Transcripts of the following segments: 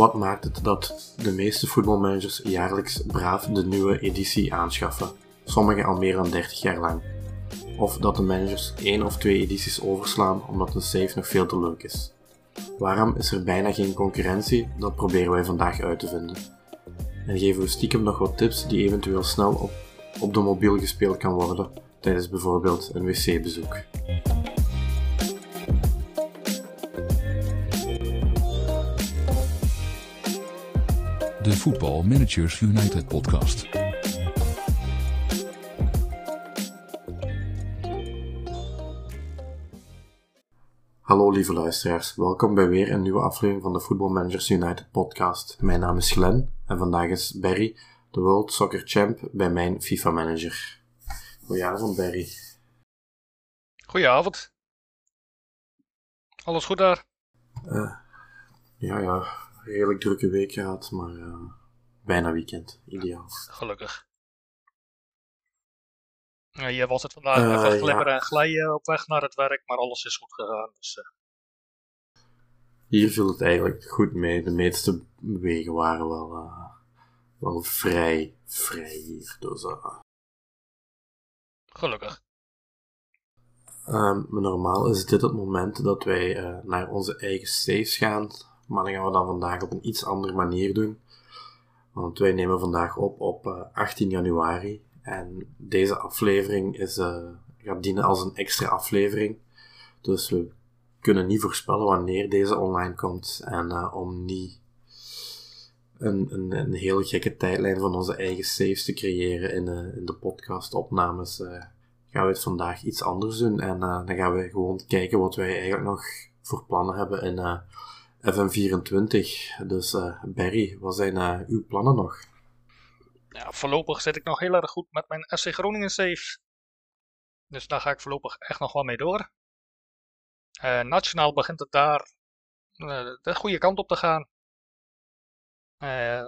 Wat maakt het dat de meeste voetbalmanagers jaarlijks braaf de nieuwe editie aanschaffen, sommigen al meer dan 30 jaar lang? Of dat de managers één of twee edities overslaan omdat een save nog veel te leuk is? Waarom is er bijna geen concurrentie? Dat proberen wij vandaag uit te vinden. En geven we stiekem nog wat tips die eventueel snel op, op de mobiel gespeeld kan worden tijdens bijvoorbeeld een wc-bezoek. de Football Managers United podcast. Hallo lieve luisteraars, welkom bij weer een nieuwe aflevering van de Football Managers United podcast. Mijn naam is Glenn en vandaag is Barry, de World Soccer Champ, bij mijn FIFA Manager. Goedenavond Barry. Goedenavond. Alles goed daar? Uh, ja, ja, redelijk drukke week gehad, maar uh, bijna weekend. Ideaal. Gelukkig. Ja, hier was het vandaag uh, even glibberen ja. en glijden op weg naar het werk, maar alles is goed gegaan. Dus, uh... Hier viel het eigenlijk goed mee. De meeste wegen waren wel, wel vrij, vrij hier. Dus, Gelukkig. Um, normaal is dit het moment dat wij naar onze eigen saves gaan maar dat gaan we dan vandaag op een iets andere manier doen. Want wij nemen vandaag op op 18 eh, januari. En deze aflevering is, gaat dienen als een extra aflevering. Dus we kunnen niet voorspellen wanneer deze online komt. En uh, om niet een, een, een heel gekke tijdlijn van onze eigen saves te creëren in de, in de podcastopnames, gaan we het vandaag iets anders doen. En dan gaan we gewoon kijken wat wij eigenlijk nog voor plannen hebben in FM24. Dus uh, Barry, wat zijn uh, uw plannen nog? Ja, voorlopig zit ik nog heel erg goed met mijn FC Groningen save. Dus daar ga ik voorlopig echt nog wel mee door. Uh, nationaal begint het daar de goede kant op te gaan.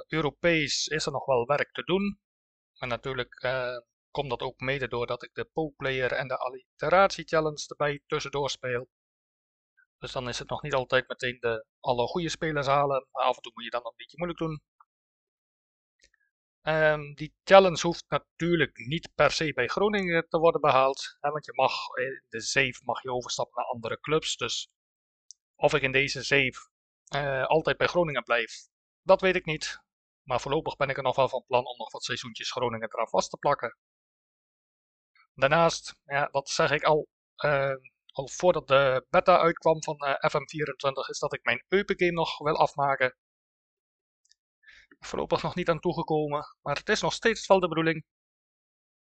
Europees is er nog wel werk te doen. En natuurlijk komt dat ook mede doordat ik de Pokeplayer en de Alliteratie Challenge erbij tussendoor speel. Dus dan is het nog niet altijd meteen de alle goede spelers halen. Maar af en toe moet je dan een beetje moeilijk doen. Um, die challenge hoeft natuurlijk niet per se bij Groningen te worden behaald. Want je mag, in de zeef mag je overstappen naar andere clubs. Dus of ik in deze zeef uh, altijd bij Groningen blijf, dat weet ik niet. Maar voorlopig ben ik er nog wel van plan om nog wat seizoentjes Groningen eraan vast te plakken. Daarnaast, ja, dat zeg ik al, uh, al voordat de beta uitkwam van uh, FM24, is dat ik mijn Eupen-game nog wil afmaken. Voorlopig nog niet aan toegekomen, maar het is nog steeds wel de bedoeling.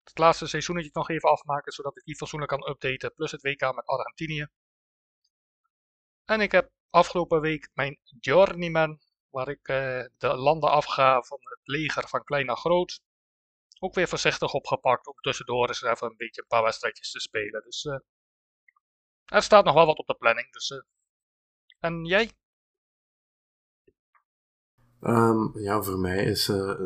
Het laatste seizoenetje nog even afmaken, zodat ik die fatsoenlijk kan updaten, plus het WK met Argentinië. En ik heb afgelopen week mijn Journeyman, waar ik uh, de landen afga van het leger van klein naar groot, ook weer voorzichtig opgepakt om tussendoor eens even een beetje een te spelen. Dus uh, er staat nog wel wat op de planning. Dus, uh... En jij? Um, ja, voor mij is uh,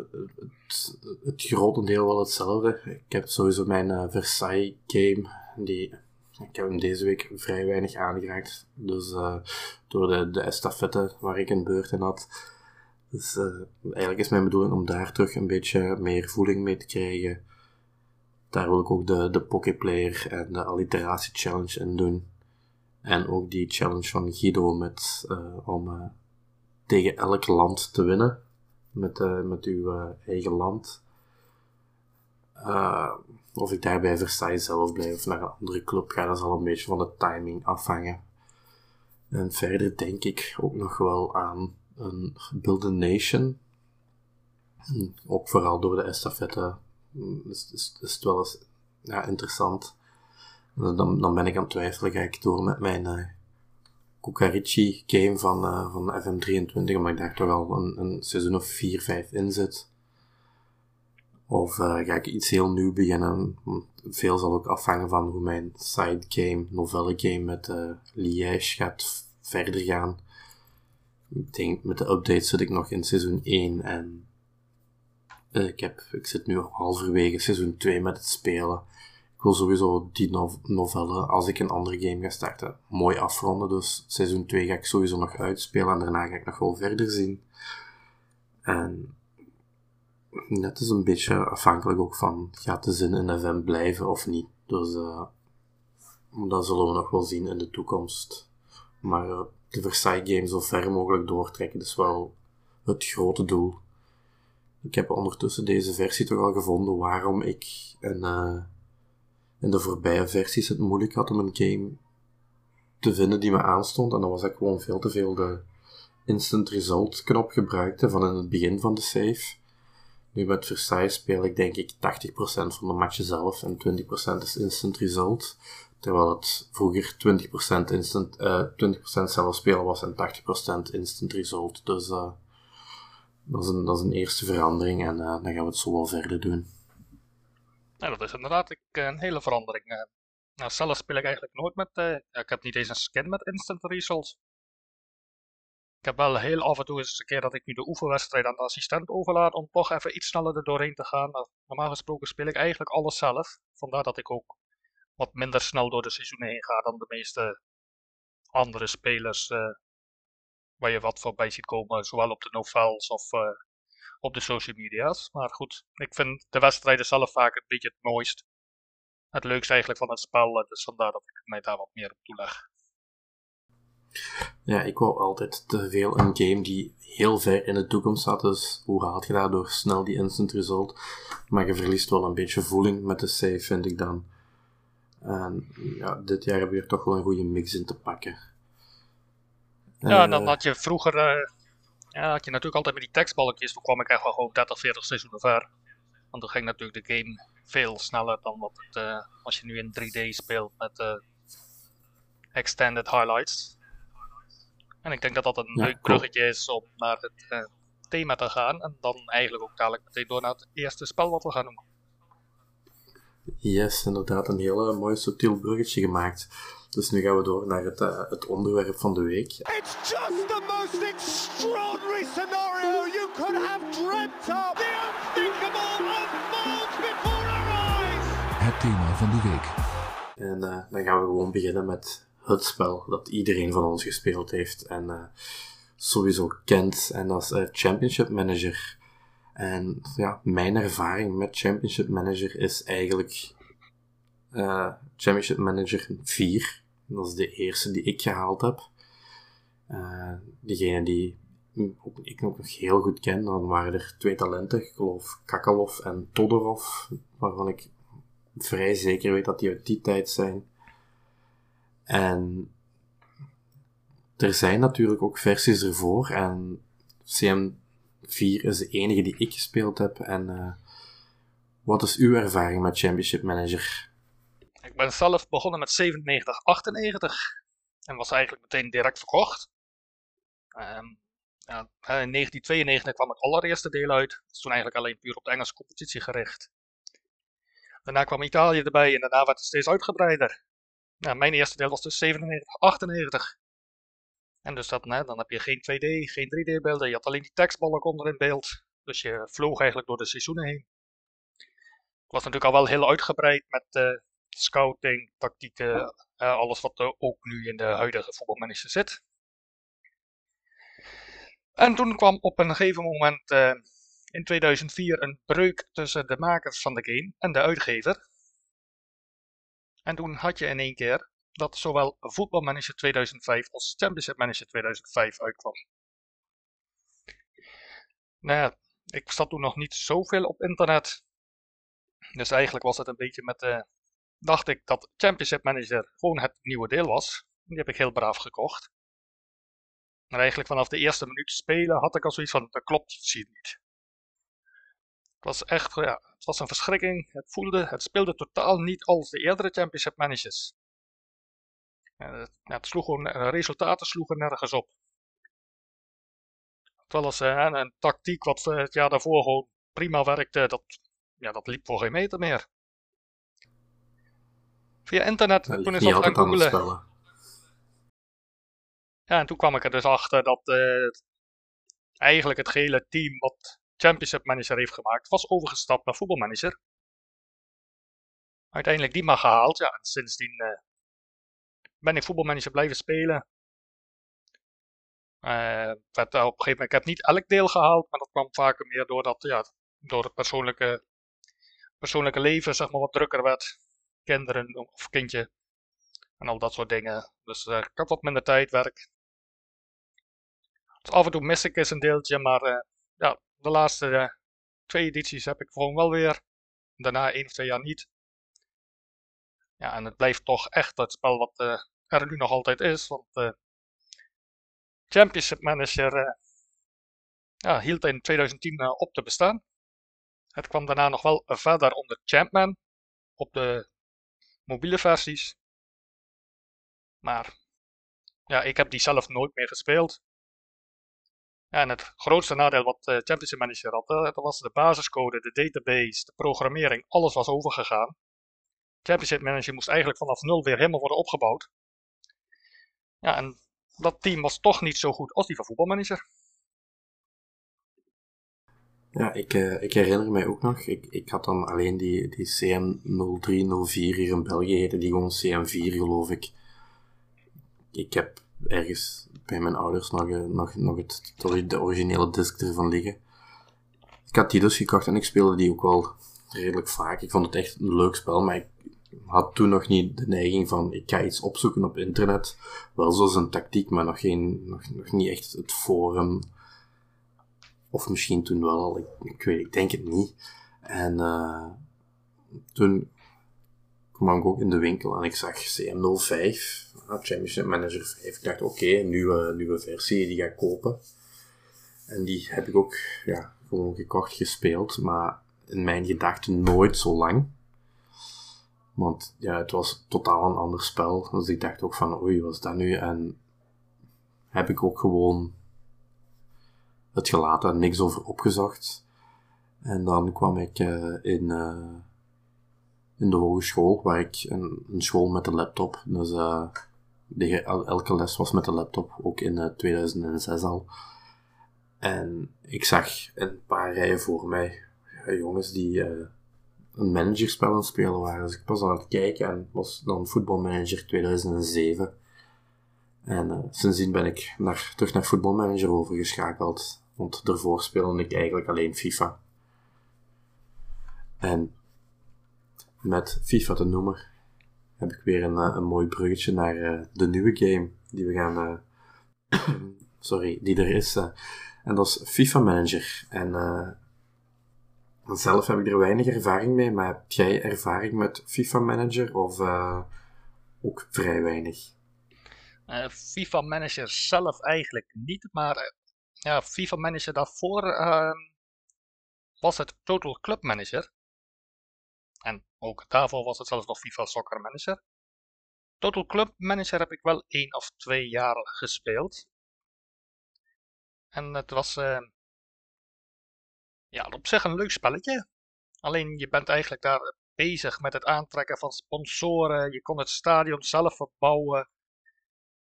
het, het grotendeel wel hetzelfde. Ik heb sowieso mijn uh, Versailles game, die, ik heb hem deze week vrij weinig aangeraakt. Dus door de, de estafette waar ik een beurt in had. Dus eigenlijk is mijn bedoeling om daar terug een beetje meer voeling mee te krijgen. Daar wil ik ook de, de Poképlayer en de alliteratie challenge in doen. En ook die challenge van Guido met, om tegen elk land te winnen. Met, uh, met uw eigen land. of ik daar bij Versailles zelf blijf of naar een andere club ga, dat zal een beetje van de timing afhangen. En verder denk ik ook nog wel aan een Build a Nation. Ook vooral door de estafette is, is, is het wel eens ja, interessant. Dan, dan ben ik aan het twijfelen, ga ik door met mijn Kukarichi game van, uh, van FM23, omdat ik daar toch al een, een seizoen of 4, 5 in zit. Of uh, ga ik iets heel nieuw beginnen? Veel zal ook afhangen van hoe mijn side game, novelle game met uh, Liège gaat verder gaan. Ik denk met de updates zit ik nog in seizoen 1 en Eh, ik, heb, ik zit nu halverwege seizoen 2 met het spelen. Wil sowieso die no novelle, als ik een andere game ga starten, mooi afronden. Dus seizoen 2 ga ik sowieso nog uitspelen en daarna ga ik nog wel verder zien. En net is een beetje afhankelijk ook van, gaat de zin in FM blijven of niet. Dus uh, dat zullen we nog wel zien in de toekomst. Maar uh, de Versailles Game zo ver mogelijk doortrekken is wel het grote doel. Ik heb ondertussen deze versie toch al gevonden waarom ik in, uh, in de voorbije versies het moeilijk had om een game te vinden die me aanstond. En dan was ik gewoon veel te veel de instant result knop gebruikte van in het begin van de save. Nu met Versailles speel ik denk ik 80% van de matchen zelf en 20% is instant result. Terwijl het vroeger 20% instant, uh, eh, 20% zelf spelen was en 80% instant result. Dus uh, dat, is een, dat eerste verandering en uh, dan gaan we het zo wel verder doen. Ja, dat is inderdaad een hele verandering. Nou, zelf speel ik eigenlijk nooit met, ik heb niet eens een skin met instant result. Ik heb wel heel af en toe eens een keer dat ik nu de oefenwedstrijd aan de assistent overlaat om toch even iets sneller er doorheen te gaan. normaal gesproken speel ik eigenlijk alles zelf. Vandaar dat ik ook wat minder snel door de seizoenen heen ga dan de meeste andere spelers waar je wat voorbij ziet komen, zowel op de novels of op de social media's. Maar goed, ik vind de wedstrijden zelf vaak een beetje het mooist. Het leukste eigenlijk van het spel, dus vandaar dat ik mij daar wat meer op toeleg. Ja, ik wou altijd te veel een game die heel ver in de toekomst zat. Dus hoe haal je daardoor snel die instant result? Maar je verliest wel een beetje voeling met de save, vind ik dan. En ja, dit jaar hebben we er toch wel een goede mix in te pakken. Ja, en dan eh, had je vroeger. Uh, ja, had je natuurlijk altijd met die tekstbalkjes. Toen kwam ik echt wel gewoon 30, 40 seizoenen ver. Want toen ging natuurlijk de game veel sneller dan wat het, uh, als je nu in 3D speelt met extended highlights. En ik denk dat dat een leuk bruggetje is om naar het uh, thema te gaan. En dan eigenlijk ook dadelijk meteen door naar het eerste spel wat we gaan noemen. Yes, inderdaad, een heel mooi subtiel bruggetje gemaakt. Dus nu gaan we door naar het, uh, het onderwerp van de week. It's just the most extraordinary scenario you could have dreamt of. The unthinkable unfolds before our eyes. Het thema van de week. En dan gaan we gewoon beginnen met het spel dat iedereen van ons gespeeld heeft en uh, sowieso kent. En dat is uh, Championship Manager. En ja, mijn ervaring met Championship Manager is eigenlijk uh, Championship Manager 4. Dat is de eerste die ik gehaald heb. degene die ik nog heel goed ken, dan waren er twee talenten, ik geloof Kakalov en Todorov, waarvan ik vrij zeker weet dat die uit die tijd zijn. En er zijn natuurlijk ook versies ervoor. En CM4 is de enige die ik gespeeld heb. En uh, wat is uw ervaring met Championship Manager? Ik ben zelf begonnen met 97, 98. En was eigenlijk meteen direct verkocht. Um, ja, in 1992 kwam het allereerste deel uit. Dat was toen eigenlijk alleen puur op de Engelse competitie gericht. Daarna kwam Italië erbij en daarna werd het steeds uitgebreider. Mijn eerste deel was dus 97, 98. En dus dat, dan heb je geen 2D, geen 3D beelden. Je had alleen die tekstballen onder in beeld. Dus je vloog eigenlijk door de seizoenen heen. Het was natuurlijk al wel heel uitgebreid met uh, scouting, tactieken, uh, alles wat er ook nu in de huidige voetbalmanager zit. En toen kwam op een gegeven moment uh, in 2004 een breuk tussen de makers van de game en de uitgever. En toen had je in één keer dat zowel Football Manager 2005 als Championship Manager 2005 uitkwam. Nou ja, ik zat toen nog niet zoveel op internet. Dus eigenlijk was het een beetje met de... Dacht ik dat Championship Manager gewoon het nieuwe deel was. Die heb ik heel braaf gekocht. Maar eigenlijk vanaf de eerste minuut spelen had ik al zoiets van, dat klopt hier niet. Het was echt, ja, het was een verschrikking. Het voelde, het speelde totaal niet als de eerdere Championship Managers. het, sloeg gewoon, de resultaten sloegen nergens op. Terwijl als uh, een tactiek wat uh, het jaar daarvoor gewoon prima werkte, dat, ja, dat liep voor geen meter meer. Via internet, ja, toen is dat gaan googelen. Ja, en toen kwam ik er dus achter dat uh, eigenlijk het gele team wat Championship Manager heeft gemaakt, was overgestapt naar voetbalmanager. Uiteindelijk die maar gehaald, ja, en sindsdien uh, ben ik voetbalmanager blijven spelen. Uh, op een gegeven moment, ik heb niet elk deel gehaald, maar dat kwam vaker meer doordat, ja, door het persoonlijke, persoonlijke leven, zeg maar, wat drukker werd. Kinderen of kindje. En al dat soort dingen. Dus uh, ik had wat minder tijd, werk. Dus af en toe mis ik eens een deeltje, maar uh, ja, de laatste uh, twee edities heb ik gewoon wel weer. Daarna één of twee jaar niet. Ja, en het blijft toch echt het spel wat er nu nog altijd is. Want Championship Manager ja, hield in 2010 op te bestaan. Het kwam daarna nog wel verder onder Champman op de mobiele versies. Maar ja, ik heb die zelf nooit meer gespeeld. en het grootste nadeel wat uh, Championship Manager had, uh, dat was de basiscode, de database, de programmering, alles was overgegaan. Championship Manager moest eigenlijk vanaf nul weer helemaal worden opgebouwd. Ja, en dat team was toch niet zo goed als die van voetbalmanager. Ja, ik, uh, ik herinner mij ook nog, ik, ik had dan alleen die, die CM0304 hier in België, heette die gewoon CM4 geloof ik. Ik heb ergens bij mijn ouders nog, uh, nog, nog het, de originele disc ervan liggen. Ik had die dus gekocht en ik speelde die ook wel redelijk vaak. Ik vond het echt een leuk spel, maar ik had toen nog niet de neiging van ik ga iets opzoeken op internet. Wel zoals een tactiek, maar nog, geen, nog, nog niet echt het forum of misschien toen wel al, ik, ik weet, ik denk het niet. En uh, toen kwam ik ook in de winkel en ik zag CM05, Championship Manager 5. Ik dacht, oké, okay, nieuwe, nieuwe versie, die ga ik kopen. En die heb ik ook ja, gewoon gekocht, gespeeld, maar in mijn gedachten nooit zo lang. Want ja, het was totaal een ander spel. Dus ik dacht ook van, oei, wat is dat nu? En heb ik ook gewoon het gelaten en niks over opgezocht. En dan kwam ik uh, in, uh, in de hogeschool, waar ik een, een school met de laptop. Dus uh, de, elke les was met de laptop, ook in 2006 al. En ik zag een paar rijen voor mij jongens die een managerspel aan het spelen waren. Dus ik was aan het kijken en was dan voetbalmanager 2007. En sindsdien ben ik naar, terug naar voetbalmanager overgeschakeld. Want daarvoor speelde ik eigenlijk alleen FIFA. En met FIFA te noemen heb ik weer een, eh, een mooi bruggetje naar uh, de nieuwe game die we gaan. Uh, sorry, die er is. en dat is FIFA Manager. En zelf heb ik er weinig ervaring mee, maar heb jij ervaring met FIFA Manager of ook vrij weinig? FIFA Manager zelf eigenlijk niet, maar ja, FIFA Manager daarvoor uh, was het Total Club Manager. En ook daarvoor was het zelfs nog FIFA Soccer Manager. Total Club Manager heb ik wel één of twee jaar gespeeld. En het was uh, ja, op zich een leuk spelletje. Alleen je bent eigenlijk daar bezig met het aantrekken van sponsoren. Je kon het stadion zelf verbouwen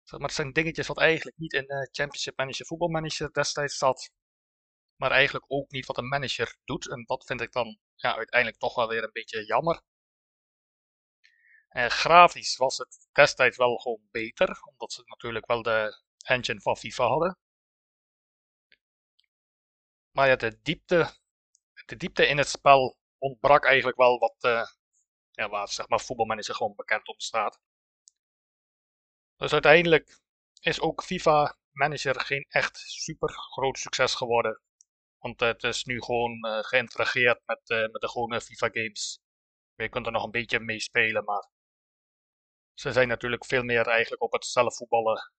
maar het zijn dingetjes wat eigenlijk niet in uh, Championship Manager, voetbalmanager destijds zat. Maar eigenlijk ook niet wat een manager doet. En dat vind ik dan ja, uiteindelijk toch wel weer een beetje jammer. Uh, grafisch was het destijds wel gewoon beter. Omdat ze natuurlijk wel de engine van FIFA hadden. Maar ja, de diepte, de diepte in het spel ontbrak eigenlijk wel wat, uh, ja, waar zeg maar, voetbalmanager gewoon bekend om staat. Dus uiteindelijk is ook FIFA Manager geen echt super groot succes geworden. Want het is nu gewoon uh, geïntegreerd met, uh, met de gewone FIFA games. Je kunt er nog een beetje mee spelen, maar ze zijn natuurlijk veel meer eigenlijk op het zelfvoetballen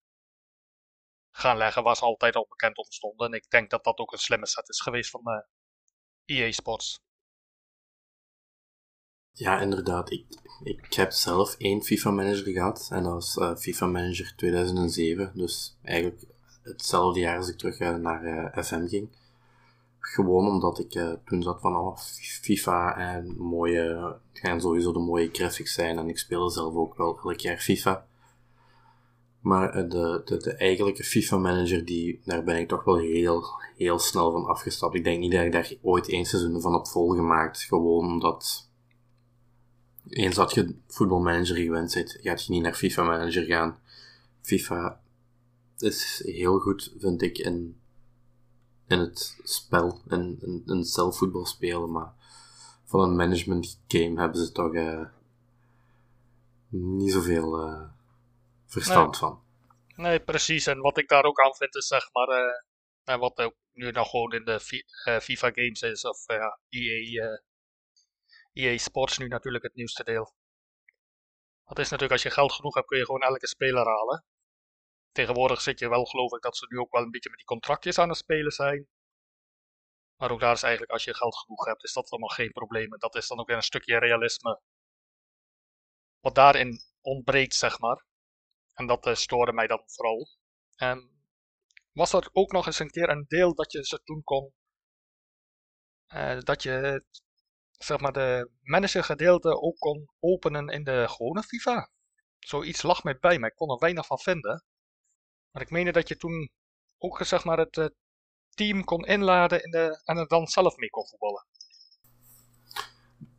gaan leggen, waar ze altijd al bekend om stonden. En ik denk dat dat ook een slimme set is geweest van uh, eh, EA Sports. Ja, inderdaad. Ik, ik heb zelf één FIFA-manager gehad en dat was uh, FIFA Manager 2007. Dus eigenlijk hetzelfde jaar als ik terug uh, naar uh, FM ging. Gewoon omdat ik toen zat van oh, FIFA en mooie, gaan sowieso de mooie graphics zijn en ik speelde zelf ook wel elk jaar FIFA. Maar eh, de, de, de eigenlijke FIFA-manager, die, daar ben ik toch wel heel, heel snel van afgestapt. Ik denk niet dat ik daar ooit één seizoen van heb volgemaakt. Gewoon omdat... Eens dat je voetbalmanager gewend zit, gaat je niet naar FIFA-manager gaan. FIFA is heel goed, vind ik, in, in het spel. En in, in zelf voetbal spelen. Maar van een management game hebben ze toch uh, niet zoveel... Uh, verstand nee. van. Nee, precies. En wat ik daar ook aan vind is zeg maar, uh, wat ook nu nog gewoon in de FIFA games is, of EA, EA Sports nu natuurlijk het nieuwste deel. Dat is natuurlijk als je geld genoeg hebt kun je gewoon elke speler halen. Tegenwoordig zit je wel geloof ik dat ze nu ook wel een beetje met die contractjes aan het spelen zijn. Maar ook daar is eigenlijk als je geld genoeg hebt is dat allemaal geen probleem. Dat is dan ook weer een stukje realisme. Wat daarin ontbreekt zeg maar. En dat uh, stoorde mij dan vooral. En was er ook nog eens een keer een deel dat je ze toen kon. Uh, dat je zeg maar de managergedeelte ook kon openen in de gewone FIFA. Zoiets lag mij bij, maar ik kon er weinig van vinden. Maar ik meende dat je toen ook zeg maar het uh, team kon inladen in de, en er dan zelf mee kon voetballen.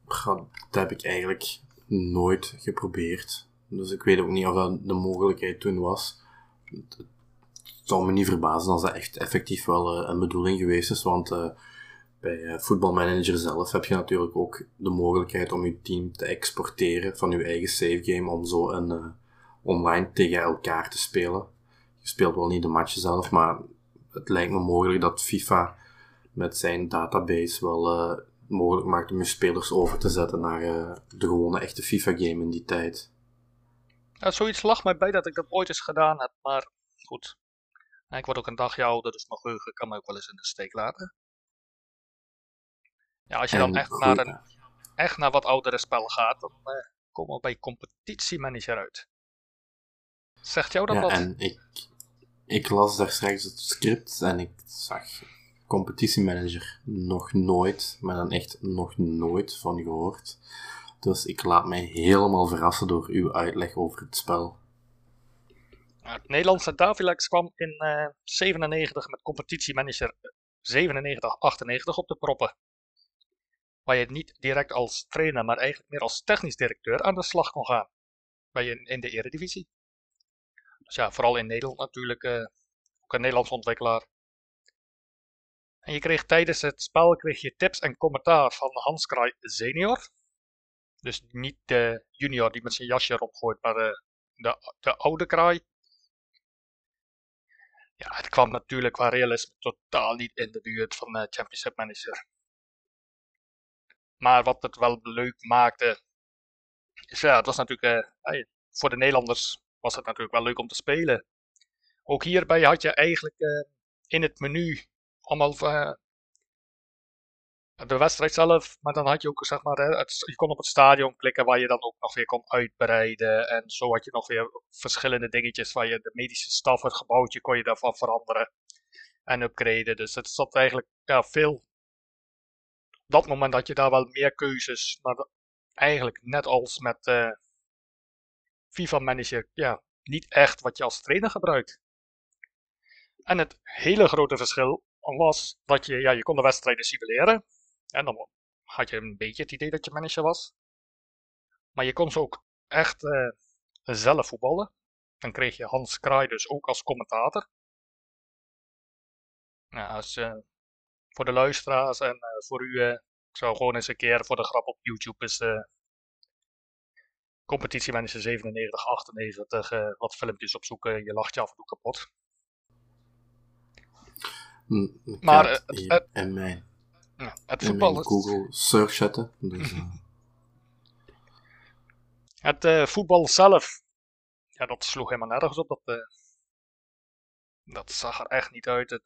God, dat heb ik eigenlijk nooit geprobeerd. Dus ik weet ook niet of dat de mogelijkheid toen was. Het, zal me niet verbazen als dat echt effectief wel uh, een bedoeling geweest is, want uh, bij uh, voetbalmanager zelf heb je natuurlijk ook de mogelijkheid om je team te exporteren van je eigen savegame om zo een online tegen elkaar te spelen. Je speelt wel niet de match zelf, maar het lijkt me mogelijk dat FIFA met zijn database wel mogelijk maakt om je spelers over te zetten naar de gewone echte FIFA-game in die tijd. Ja, zoiets lag mij bij dat ik dat ooit eens gedaan heb, maar goed. Ik word ook een dagje ouder, dus mijn geheugen kan me ook wel eens in de steek laten. Ja, als je dan echt naar, een, echt naar wat oudere spel gaat, dan uh, komen we bij competitiemanager uit. Zegt jou dat ja, wat? en ik, ik las daar straks het script en ik zag competitiemanager nog nooit, maar dan echt nog nooit van gehoord. Dus ik laat mij helemaal verrassen door uw uitleg over het spel. Het Nederlandse Davilex kwam in uh, 97 met competitiemanager 9798 op de proppen. Waar je niet direct als trainer, maar eigenlijk meer als technisch directeur aan de slag kon gaan. Bij je in de eredivisie. Dus ja, vooral in Nederland natuurlijk. Uh, ook een Nederlands ontwikkelaar. En je kreeg tijdens het spel kreeg je tips en commentaar van Hans Kraai senior. Dus niet de junior die met zijn jasje erop gooit, maar de, de, de oude kraai. Ja, het kwam natuurlijk qua realisme totaal niet in de buurt van de Championship Manager. Maar wat het wel leuk maakte, is ja, het was natuurlijk, uh, voor de Nederlanders was het natuurlijk wel leuk om te spelen. Ook hierbij had je eigenlijk uh, in het menu allemaal uh, de wedstrijd zelf, maar dan had je ook, zeg maar, je kon op het stadion klikken waar je dan ook nog weer kon uitbreiden. En zo had je nog weer verschillende dingetjes waar je de medische staf, het gebouwtje, kon je daarvan veranderen en upgraden. Dus het zat eigenlijk veel. Dat moment had je daar wel meer keuzes, maar eigenlijk net als met uh, FIFA Manager, ja, niet echt wat je als trainer gebruikt. En het hele grote verschil was dat je, ja, je kon de wedstrijden simuleren. En dan had je een beetje het idee dat je manager was. Maar je kon ze ook echt uh, zelf voetballen. Dan kreeg je Hans Kraai dus ook als commentator. Nou, als, uh, voor de luisteraars en uh, voor u, ik zou gewoon eens een keer voor de grap op YouTube eens competitiemanager 97, 98 wat filmpjes opzoeken. Je lacht je af en toe kapot. Maar het, het, en mijn ja, het voetbal is... Google search zetten. Dus, uh... Het uh, voetbal zelf, ja, dat sloeg helemaal nergens op. Dat, uh, dat zag er echt niet uit. Het,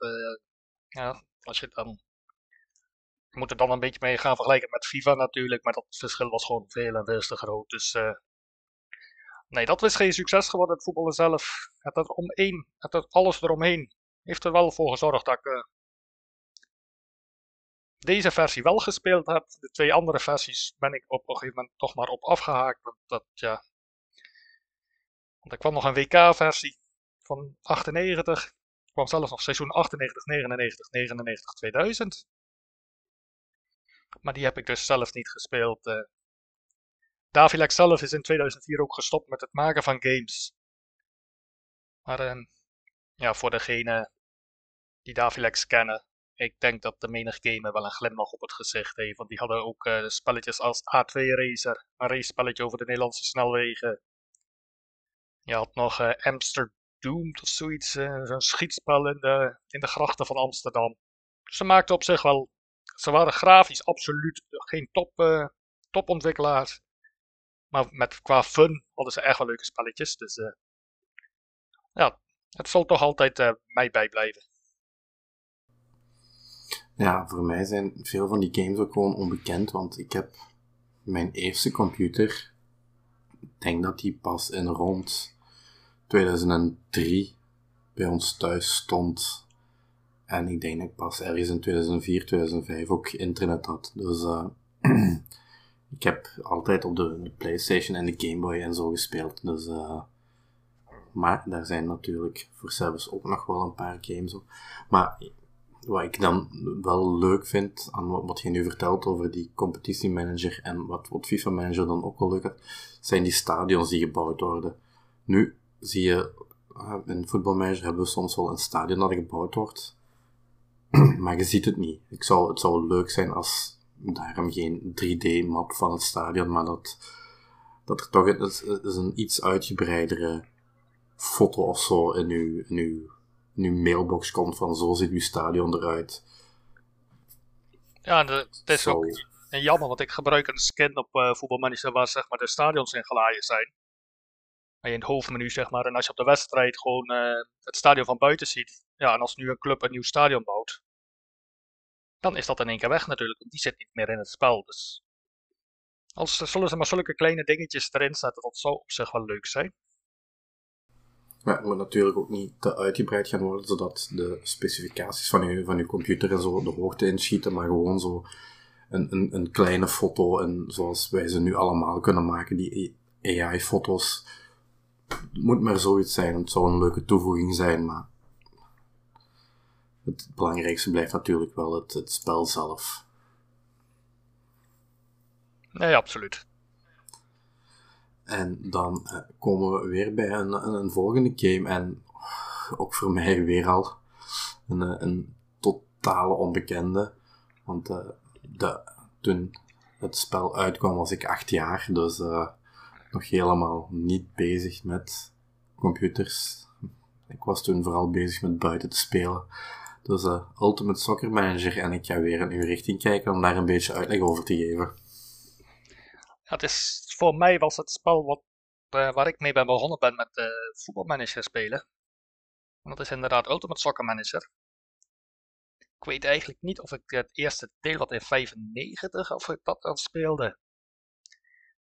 ja, als je dan. Moet er dan een beetje mee gaan vergelijken met FIFA natuurlijk, maar dat verschil was gewoon veel en veel te groot. Dus nee, dat is geen succes geworden, het voetballen zelf. Het, het, omheen, het, alles eromheen heeft er wel voor gezorgd dat ik deze versie wel gespeeld heb. De twee andere versies ben ik op een gegeven moment toch maar op afgehaakt. Want dat, ja. Want er kwam nog een WK-versie. van 98. Kwam zelfs nog seizoen 98, 99, 99, 2000. Maar die heb ik dus zelf niet gespeeld. Uh, Davilex zelf is in 2004 ook gestopt met het maken van games. Maar uh, ja, voor degene die Davilex kennen, ik denk dat de menig gamer wel een glimlach op het gezicht heeft. Want die hadden ook uh, spelletjes als A2 Racer, een race spelletje over de Nederlandse snelwegen. Je had nog uh, Amsterdam of zoiets, uh, zo'n schietspel in de, in de grachten van Amsterdam. Ze maakten op zich wel, ze waren grafisch absoluut geen top, topontwikkelaars. Maar met, qua fun hadden ze echt wel leuke spelletjes. Dus ja, het zal toch altijd mij bijblijven. Ja, voor mij zijn veel van die games ook gewoon onbekend, want ik heb mijn eerste computer, ik denk dat die pas in rond 2003 bij ons thuis stond. En ik denk dat ik pas ergens in 2004, 2005 ook internet had. Dus uh, ik heb altijd op de, PlayStation en de Game Boy en zo gespeeld. Dus, uh, maar daar zijn natuurlijk voor zelfs ook nog wel een paar games op. Maar wat ik dan wel leuk vind aan wat je nu vertelt over die competitiemanager en wat, FIFA Manager dan ook wel leuk is, zijn die stadions die gebouwd worden. Nu zie je, uh, in voetbalmanager hebben we soms wel een stadion dat gebouwd wordt, maar je ziet het niet. Ik zou, het zou leuk zijn als daarom geen 3D-map van het stadion, maar dat, dat er toch is, is een iets uitgebreidere foto of zo in uw, in uw nu mailbox komt van zo ziet uw stadion eruit. Ja, het is ook jammer, want ik gebruik een skin op uh, voetbalmanager waar zeg maar, de stadions in gelaaien zijn. In het hoofdmenu zeg maar. En als je op de wedstrijd gewoon uh, het stadion van buiten ziet. Ja, en als nu een club een nieuw stadion bouwt. Dan is dat in één keer weg natuurlijk. Want die zit niet meer in het spel. Dus als zullen ze maar zulke kleine dingetjes erin zetten, dat zou op zich wel leuk zijn. Maar het moet natuurlijk ook niet te uitgebreid gaan worden, zodat de specificaties van je, van je computer en zo de hoogte inschieten, maar gewoon zo een, een, een kleine foto, en zoals wij ze nu allemaal kunnen maken, die AI-foto's. Het moet maar zoiets zijn, het zou een leuke toevoeging zijn, maar het belangrijkste blijft natuurlijk wel het, het spel zelf. Nee, absoluut. En dan uh, komen we weer bij een, een, een, volgende game. En ook voor mij weer al een, eh, een totale onbekende. Want uh, de, toen het spel uitkwam was ik acht jaar. Dus uh, nog helemaal niet bezig met computers. Ik was toen vooral bezig met buiten te spelen. Dus uh, Ultimate Soccer Manager. En ik ga weer in uw richting kijken om daar een beetje uitleg over te geven. Ja, is voor mij was het spel wat, uh, waar ik mee ben begonnen ben met uh, voetbalmanager spelen. En dat is inderdaad Ultimate Soccer Manager. Ik weet eigenlijk niet of ik het eerste deel wat in 95 of ik dat al speelde.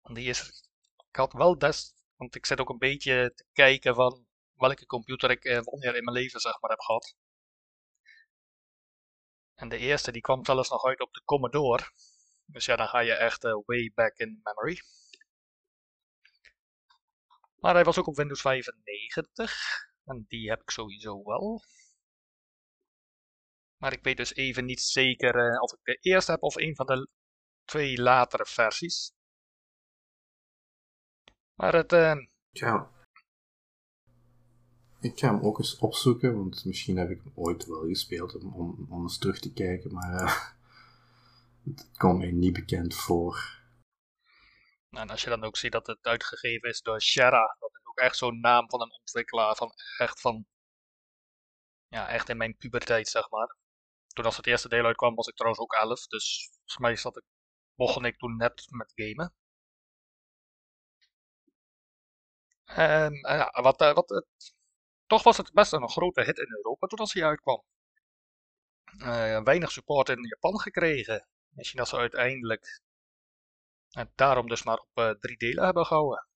Want die is, ik had wel des, want ik zit ook een beetje te kijken van welke computer ik uh, wanneer in mijn leven zeg maar heb gehad. En de eerste die kwam zelfs nog uit op de Commodore. Dus ja, dan ga je echt uh, way back in memory. Maar hij was ook op Windows 95. En die heb ik sowieso wel. Maar ik weet dus even niet zeker uh, of ik de eerste heb of een van de twee latere versies. Maar het... Uh... Ja. Ik ga hem ook eens opzoeken, want misschien heb ik hem ooit wel gespeeld om, om, eens terug te kijken, maar uh, het komt mij niet bekend voor. En als je dan ook ziet dat het uitgegeven is door Shara, dat is ook echt zo'n naam van een ontwikkelaar van echt van, ja, echt in mijn puberteit, zeg maar. Toen als het eerste deel uitkwam was ik trouwens ook 11, dus volgens mij zat ik, begon ik toen net met gamen. En, ja, wat, eh, wat, het, toch was het best een grote hit in Europa toen als hij uitkwam. Weinig support in Japan gekregen. Misschien dat ze uiteindelijk en daarom dus maar op drie delen hebben gehouden.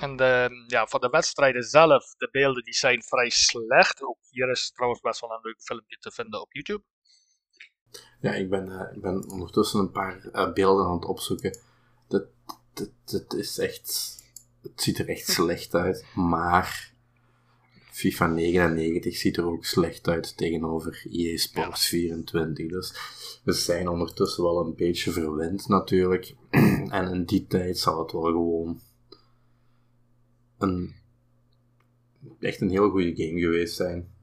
En de, ja, van de wedstrijden zelf, de beelden die zijn vrij slecht. Ook hier is trouwens best wel een leuk filmpje te vinden op YouTube. Ja, ik ben, ik ben ondertussen een paar beelden aan het opzoeken. Dat, dat, dat is echt het ziet er echt slecht uit, maar FIFA 99 ziet er ook slecht uit tegenover EA Sports 24. Dus we zijn ondertussen wel een beetje verwend natuurlijk. en in die tijd zal het wel gewoon een, echt een heel goede game geweest zijn.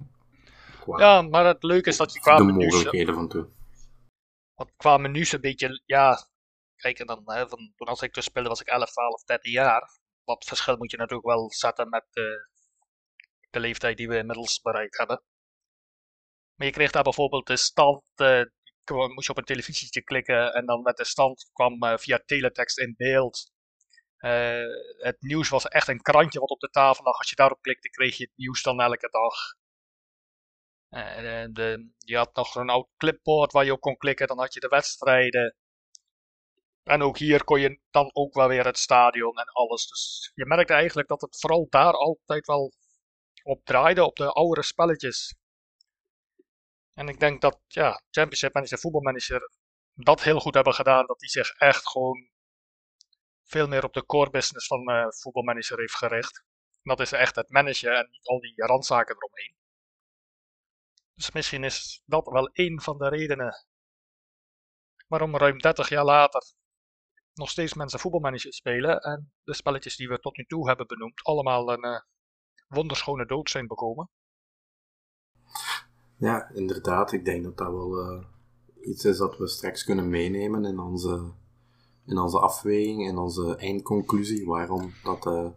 ja, maar het leuke is dat je qua de menus... mogelijkheden van toen. Want qua menus een beetje, ja... Kijk, en dan, hè, van, toen als ik dus speelde was ik 11, 12, 13 jaar. Wat verschil moet je natuurlijk wel zetten met de, de leeftijd die we inmiddels bereikt hebben. Maar je kreeg daar bijvoorbeeld de stand, uh, moest je op een televisietje klikken en dan met de stand kwam uh, via teletext in beeld. Het nieuws was echt een krantje wat op de tafel lag. Als je daarop klikte, kreeg je het nieuws dan elke dag. De, je had nog zo'n oud clipboard waar je op kon klikken, dan had je de wedstrijden. En ook hier kon je dan ook wel weer het stadion en alles. Dus je merkte eigenlijk dat het vooral daar altijd wel op draaide, op de oudere spelletjes. En ik denk dat ja, Championship Manager, voetbalmanager dat heel goed hebben gedaan. Dat die zich echt gewoon veel meer op de core business van uh, voetbalmanager heeft gericht. Dat is echt het managen en niet al die randzaken eromheen. Dus misschien is dat wel één van de redenen waarom ruim 30 jaar later nog steeds mensen voetbalmanager spelen en de spelletjes die we tot nu toe hebben benoemd allemaal een uh, wonderschone dood zijn bekomen. Ja, inderdaad. Ik denk dat dat wel uh, iets is dat we straks kunnen meenemen in onze, in onze afweging, in onze eindconclusie, waarom dat, uh,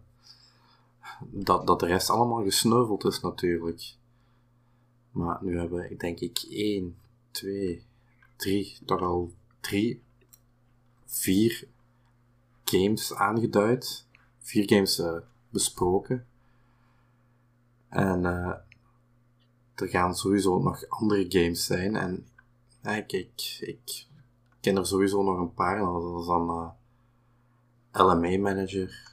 dat, dat de rest allemaal gesneuveld is natuurlijk. Maar nu hebben we, denk ik, 1, 2, 3, toch al 3, 4 games aangeduid. Vier games uh, besproken. En uh, er gaan sowieso nog andere games zijn. En uh, ik, ik, ik ken er sowieso nog een paar. Dat is dan LMA Manager.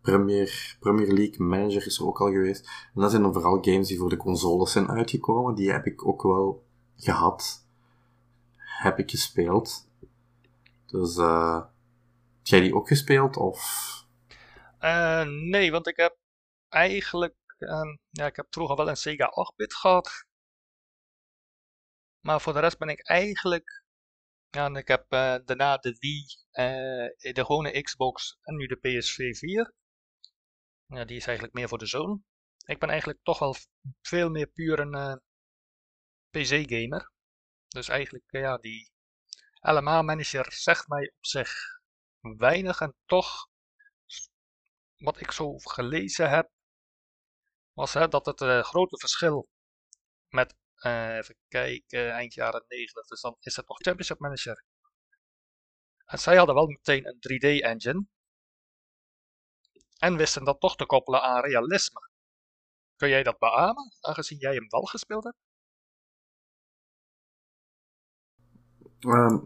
Premier, Premier League Manager is er ook al geweest. En dat zijn dan vooral games die voor de consoles zijn uitgekomen. Die heb ik ook wel gehad. Heb ik gespeeld. Dus, uh, heb jij die ook gespeeld? Of? Uh, nee, want ik heb eigenlijk. Uh, ja, ik heb vroeger wel een Sega 8-bit gehad. Maar voor de rest ben ik eigenlijk. Ja, en ik heb uh, daarna de Wii, de gewone Xbox en nu de PS4 4. Ja, die is eigenlijk meer voor de zoon. Ik ben eigenlijk toch wel veel meer puur een PC-gamer. Dus eigenlijk, ja, die LMA Manager zegt mij op zich weinig en toch, wat ik zo gelezen heb, was hè, dat het uh, grote verschil met, uh, even kijken, eind jaren 90, dus dan is het nog Championship Manager. En zij hadden wel meteen een 3D-engine en wisten dat toch te koppelen aan realisme. Kun jij dat beamen, aangezien jij hem wel gespeeld hebt? Um,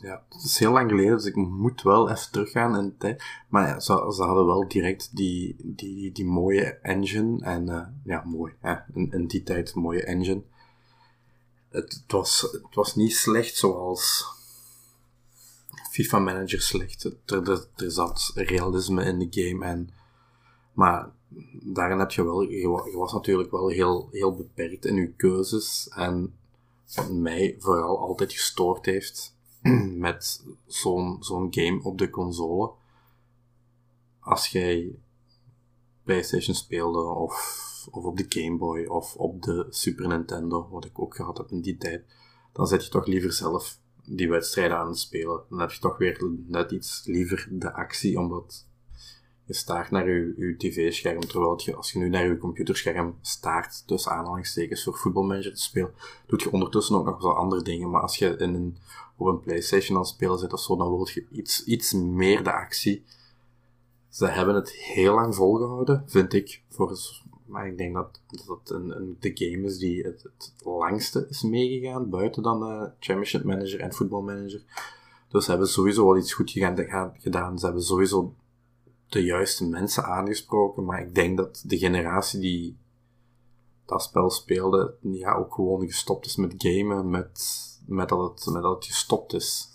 ja, het is heel lang geleden, dus ik moet wel even teruggaan in de tijd. Maar ja, ze, hadden wel direct die, die, die mooie engine. En uh, ja, mooi. Hè? In, die tijd mooie engine. Het, was, het was niet slecht zoals FIFA Manager slecht. Er, er, zat realisme in de game. En, maar daarin heb je wel, je was natuurlijk wel heel, heel beperkt in je keuzes. En mij vooral altijd gestoord heeft met zo'n zo'n game op de console. Als jij PlayStation speelde of, of op de Game Boy of op de Super Nintendo, wat ik ook gehad heb in die tijd, dan zet je toch liever zelf die wedstrijden aan het spelen. Dan heb je toch weer net iets liever de actie, omdat je staart naar je, tv-scherm, terwijl je, als je nu naar je computerscherm staart, tussen aanhalingstekens voor voetbalmanager te spelen, doet je ondertussen ook nog wel andere dingen. Maar als je in een, op een Playstation aan spelen zit of zo, dan wil je iets, iets meer de actie. Ze hebben het heel lang volgehouden, vind ik. Voor, maar ik denk dat, dat een, een, de game is die het, het langste is meegegaan, buiten dan uh, Championship Manager en Football Manager. Dus ze hebben sowieso wel iets goed gedaan. Ze hebben sowieso de juiste mensen aangesproken, maar ik denk dat de generatie die dat spel speelde, ja, ook gewoon gestopt is met gamen, met, met, dat, het, met dat het gestopt is.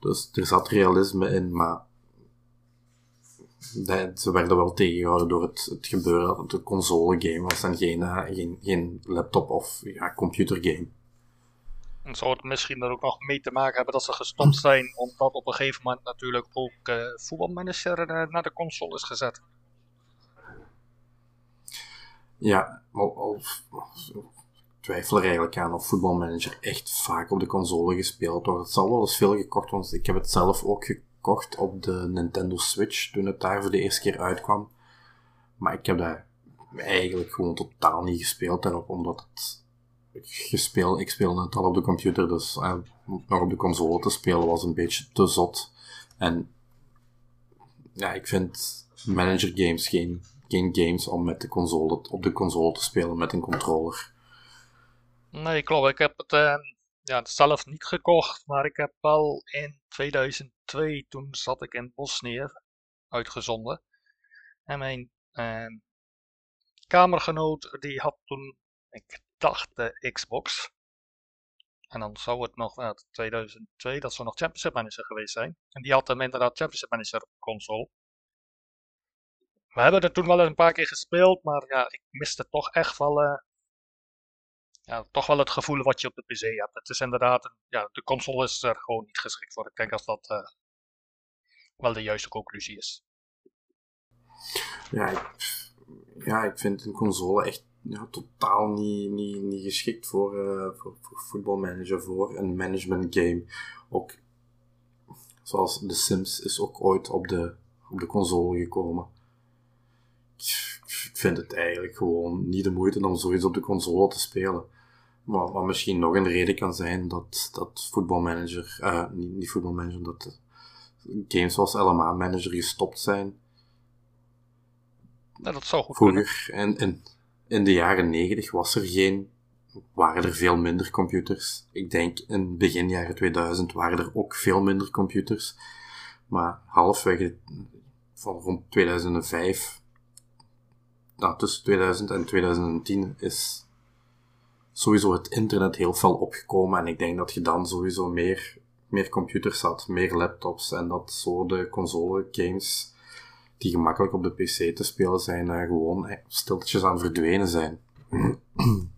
Dus er zat realisme in, maar dat- ze werden wel tegengehouden door het, gebeuren dat het een console game was en geen, eh, geen, geen laptop of ja, computer game. En zou het misschien er ook nog mee te maken hebben dat ze gestopt zijn, omdat op een gegeven moment natuurlijk ook eh, voetbalmanager eh, naar de console is gezet. Ja, al, al, ik twijfel er eigenlijk aan of voetbalmanager echt vaak op de console gespeeld wordt. Het zal wel eens veel gekocht, want ik heb het zelf ook gekocht op de Nintendo Switch toen het daar voor de eerste keer uitkwam. Maar ik heb daar eigenlijk gewoon totaal niet gespeeld daarop, omdat het gespeeld, ik speelde het al op de computer, dus eh, nog op de console te spelen was een beetje te zot. En ja, ik vind manager games geen, geen games om met de console, op de console te spelen met een controller. Nee, klopt. Ik heb het eh, ja, zelf niet gekocht, maar ik heb wel in 2002, toen zat ik in Bosnië, uitgezonden. En mijn eh, kamergenoot, die had toen, ik dacht, de Xbox. En dan zou het nog, uh, 2002, dat zou nog Championship Manager geweest zijn. En die had hem inderdaad Championship Manager console. We hebben er toen wel eens een paar keer gespeeld, maar ja, ik miste toch echt wel, uh, ja, toch wel het gevoel wat je op de PC hebt. Het is inderdaad, een, ja, de console is er gewoon niet geschikt voor. Ik denk dat dat wel de juiste conclusie is. Ja, ja, ik vind een console echt ja, totaal niet, niet, niet geschikt voor, uh, voor, voor voetbalmanager, voor een management game. Ook zoals The Sims is ook ooit op de, op de console gekomen. Ik vind het eigenlijk gewoon niet de moeite om zoiets op de console te spelen. Maar wat misschien nog een reden kan zijn dat, dat voetbalmanager, uh, niet, niet voetbalmanager, dat games zoals LMA Manager gestopt zijn. Ja, dat zou goed Vroeger, en, en in de jaren negentig was er geen, waren er veel minder computers. Ik denk in begin jaren 2000 waren er ook veel minder computers. Maar halfwege van rond 2005, nou, tussen 2000 en 2010 is sowieso het internet heel fel opgekomen. En ik denk dat je dan sowieso meer, meer computers had, meer laptops. En dat zo de console games die gemakkelijk op de PC te spelen zijn, uh, gewoon stiltjes aan verdwenen zijn.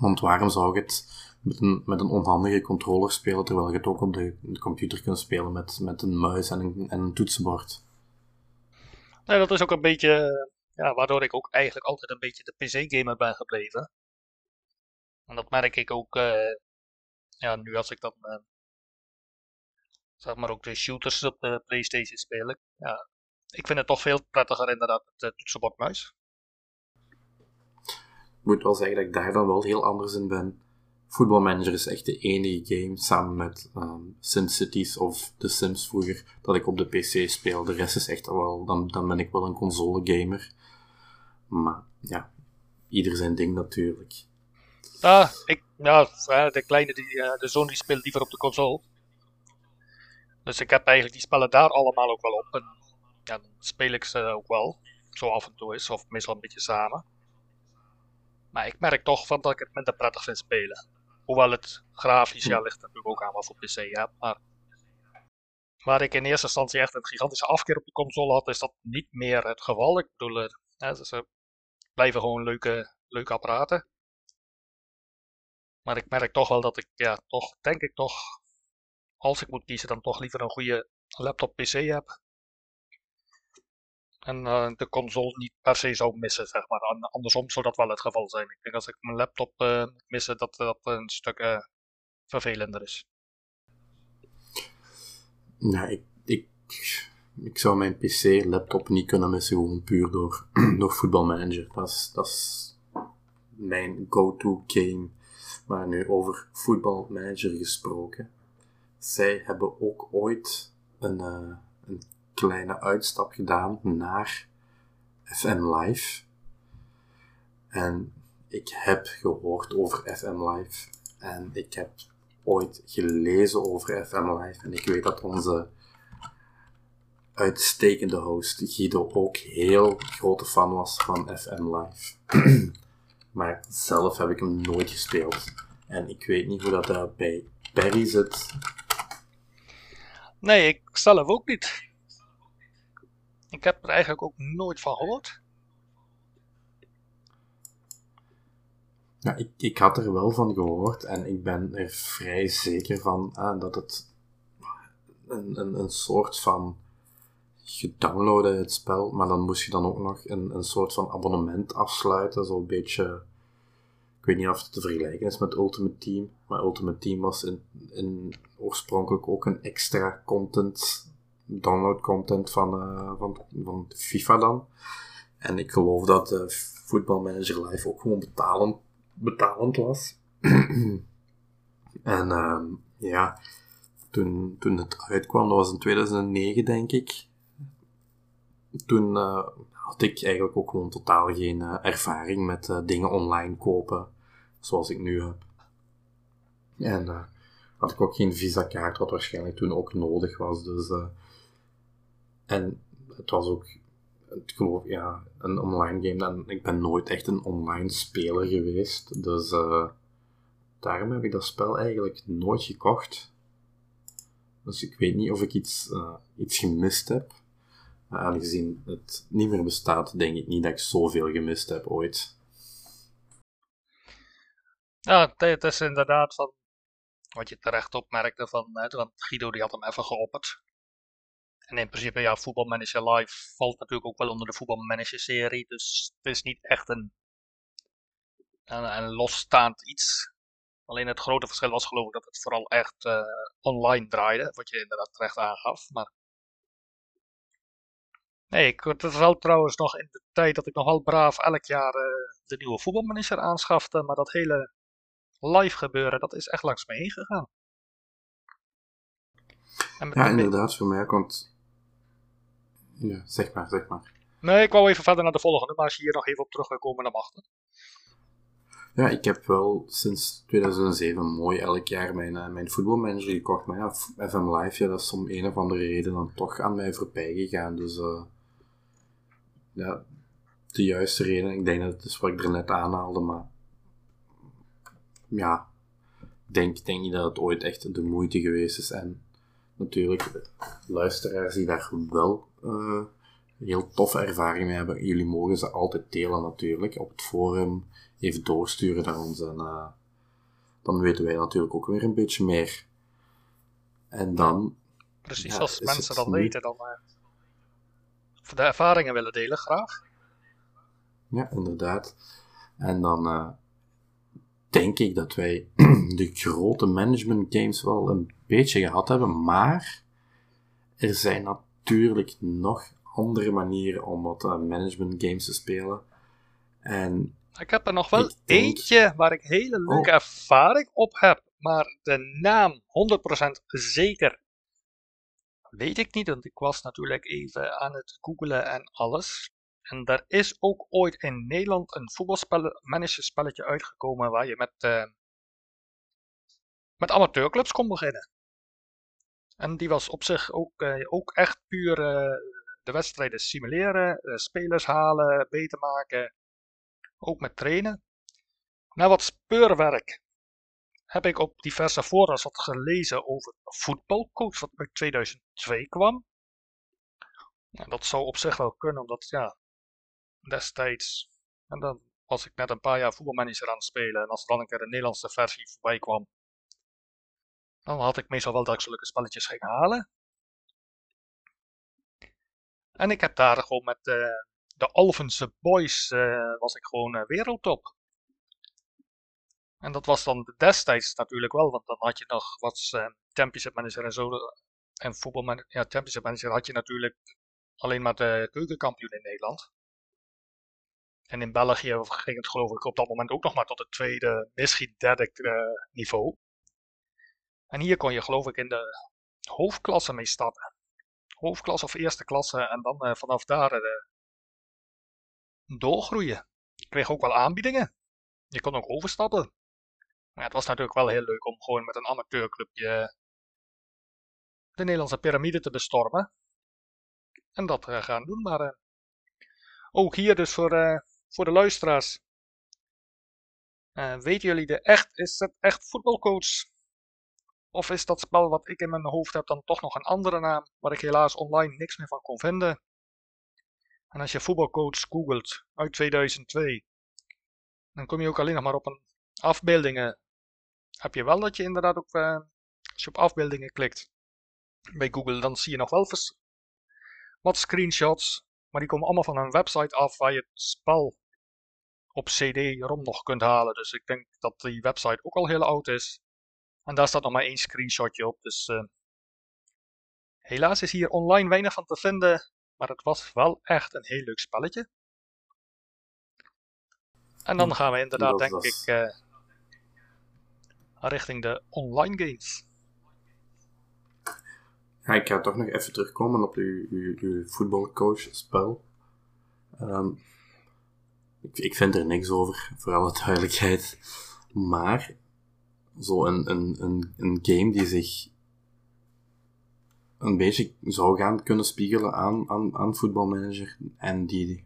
Want waarom zou je het met een, met een onhandige controller spelen, terwijl je het ook op de, computer kunt spelen met, met een muis en een, en een toetsenbord? Nee, dat is ook een beetje, ja, waardoor ik ook eigenlijk altijd een beetje de PC-gamer ben gebleven. En dat merk ik ook, uh, ja, nu als ik dan, uh, zeg maar ook de shooters op de PlayStation speel. Ja, ik vind het toch veel prettiger inderdaad met de toetsenbord muis. Ik moet wel zeggen dat ik daar dan wel heel anders in ben. Voetbalmanager is echt de enige game, samen met um, SimCities of The Sims vroeger, dat ik op de PC speel. De rest is echt wel, dan, dan ben ik wel een console gamer. Maar ja, ieder zijn ding natuurlijk. Ah, ik, ja, de kleine, die, de zoon die speelt liever op de console. Dus ik heb eigenlijk die spellen daar allemaal ook wel op. En ja, dan speel ik ze ook wel. Zo af en toe is, of meestal een beetje samen. Maar ik merk toch van dat ik het minder prettig vind spelen. Hoewel het grafisch, ja, ligt natuurlijk ook aan wat voor PC je hebt. Maar waar ik in eerste instantie echt een gigantische afkeer op de console had, is dat niet meer het geval. Ik bedoel, hè, ze blijven gewoon leuke, leuke apparaten. Maar ik merk toch wel dat ik, ja, toch, denk ik toch, als ik moet kiezen, dan toch liever een goede laptop PC heb en uh, de console niet per se zou missen, zeg maar. Andersom zou dat wel het geval zijn. Ik denk als ik mijn laptop uh, missen, dat dat een stuk vervelender is. Nou, ik, ik, ik zou mijn PC-laptop niet kunnen missen, gewoon puur door, door voetbalmanager. Dat is, dat is mijn go-to game. Maar nu over voetbalmanager gesproken. Zij hebben ook ooit een kleine uitstap gedaan naar FM Live. En ik heb gehoord over FM Live. En ik heb ooit gelezen over FM Live. En ik weet dat onze uitstekende host Guido ook heel grote fan was van FM Live. maar zelf heb ik hem nooit gespeeld. En ik weet niet hoe dat uh, bij Perry zit. Nee, ik zelf ook niet. Ik heb er eigenlijk ook nooit van gehoord. Ja, ik, ik had er wel van gehoord en ik ben er vrij zeker van ah, dat het een, een, een soort van. Je downloadde het spel, maar dan moest je dan ook nog een, een soort van abonnement afsluiten. Zo'n beetje. Ik weet niet of het te vergelijken is met Ultimate Team, maar Ultimate Team was in, in oorspronkelijk ook een extra content, download content van, uh, van, van FIFA dan. En ik geloof dat uh, Football Manager Live ook gewoon betalend was. en uh, ja, toen, toen het uitkwam, dat was in 2009 denk ik. Toen uh, had ik eigenlijk ook gewoon totaal geen uh, ervaring met dingen online kopen, zoals ik nu heb. En had ik ook geen visa-kaart, wat waarschijnlijk toen ook nodig was. Dus, en het was ook ik geloof, ja, een online game. En ik ben nooit echt een online speler geweest. Dus uh, daarom heb ik dat spel eigenlijk nooit gekocht. Dus ik weet niet of ik iets, uh, iets gemist heb. Maar aangezien het niet meer bestaat, denk ik niet dat ik zoveel gemist heb ooit. Ja, het is inderdaad van wat je terecht opmerkte van, want Guido die had hem even geopperd. En in principe, ja, Voetbalmanager Live valt natuurlijk ook wel onder de Voetbalmanager serie. Dus het is niet echt een, een, een losstaand iets. Alleen het grote verschil was geloof ik dat het vooral echt uh, online draaide. Wat je inderdaad terecht aangaf. Maar Nee, ik, het was wel trouwens nog in de tijd dat ik nog wel braaf elk jaar uh, de nieuwe voetbalmanager aanschafte. Maar dat hele live gebeuren, dat is echt langs me heen gegaan. ja, inderdaad, voor mij, want ja, zeg maar, zeg maar. Nee, ik wou even verder naar de volgende, maar als je hier nog even op terug wil komen, dan mag. Ja, ik heb wel sinds 2007 mooi elk jaar mijn, uh, mijn voetbalmanager gekocht. Maar ja, FM Live, ja, dat is om een of andere reden dan toch aan mij voorbij gegaan. Dus uh, ja, de juiste reden. Ik denk dat het is wat ik er net aanhaalde, maar ja, ik denk, denk niet dat het ooit echt de moeite geweest is. En natuurlijk, luisteraars die daar wel uh, heel toffe ervaring mee hebben, jullie mogen ze altijd delen natuurlijk. Op het forum even doorsturen naar ons en uh, dan weten wij natuurlijk ook weer een beetje meer. En dan... Precies, ja, als mensen dat weten, dan... Uh, de ervaringen willen delen, graag. Ja, inderdaad. En dan uh, denk ik dat wij de grote management games wel een beetje gehad hebben, maar er zijn natuurlijk nog andere manieren om wat uh, management games te spelen. En ik heb er nog wel eentje waar ik hele leuke oh. ervaring op heb, maar de naam 100% zeker weet ik niet, want ik was natuurlijk even aan het googlen en alles. En er is ook ooit in Nederland een voetbalmanagerspelletje uitgekomen waar je met, uh, met amateurclubs kon beginnen. En die was op zich ook, uh, ook echt puur uh, de wedstrijden simuleren, spelers halen, beter maken. Ook met trainen. Na wat speurwerk heb ik op diverse forums wat gelezen over voetbalcoach, wat uit 2002 kwam. Dat zou op zich wel kunnen, omdat ja, destijds. En dan was ik net een paar jaar voetbalmanager aan het spelen. En als er dan een keer de Nederlandse versie voorbij kwam, dan had ik meestal wel dat ik zulke spelletjes ging halen. En ik heb daar gewoon met uh, de Alphense Boys uh, was ik gewoon uh, wereldtop. En dat was dan destijds natuurlijk wel, want dan had je nog wat uh, Manager en zo. En voetbalmanager, ja, Championship Manager had je natuurlijk alleen maar de keukenkampioen in Nederland. En in België ging het geloof ik op dat moment ook nog maar tot het tweede, misschien derde niveau. En hier kon je geloof ik in de hoofdklasse mee starten. Hoofdklasse of eerste klasse en dan uh, vanaf daar uh, doorgroeien. Je kreeg ook wel aanbiedingen. Je kon ook overstappen. Maar het was natuurlijk wel heel leuk om gewoon met een amateurclubje de Nederlandse piramide te bestormen. En dat gaan doen, maar ook hier dus voor voor de luisteraars. Weten jullie de echt, is het echt voetbalcoach? Of is dat spel wat ik in mijn hoofd heb dan toch nog een andere naam, waar ik helaas online niks meer van kon vinden? En als je voetbalcoach googelt uit 2002, dan kom je ook alleen nog maar op een afbeeldingen. Heb je wel dat je inderdaad ook, uh, als je op afbeeldingen klikt bij Google, dan zie je nog wel wat screenshots. Maar die komen allemaal van een website af waar je het spel op CD-ROM nog kunt halen. Dus ik denk dat die website ook al heel oud is. En daar staat nog maar één screenshotje op. Dus uh, helaas is hier online weinig van te vinden. Maar het was wel echt een heel leuk spelletje. En dan gaan we inderdaad, denk ik, uh, richting de online games. Ja, ik ga toch nog even terugkomen op uw, uw, uw voetbalcoach-spel. Um, ik, ik vind er niks over, voor alle duidelijkheid. Maar zo een, een, een, een game die zich een beetje zou gaan kunnen spiegelen aan, aan, aan voetbalmanager en die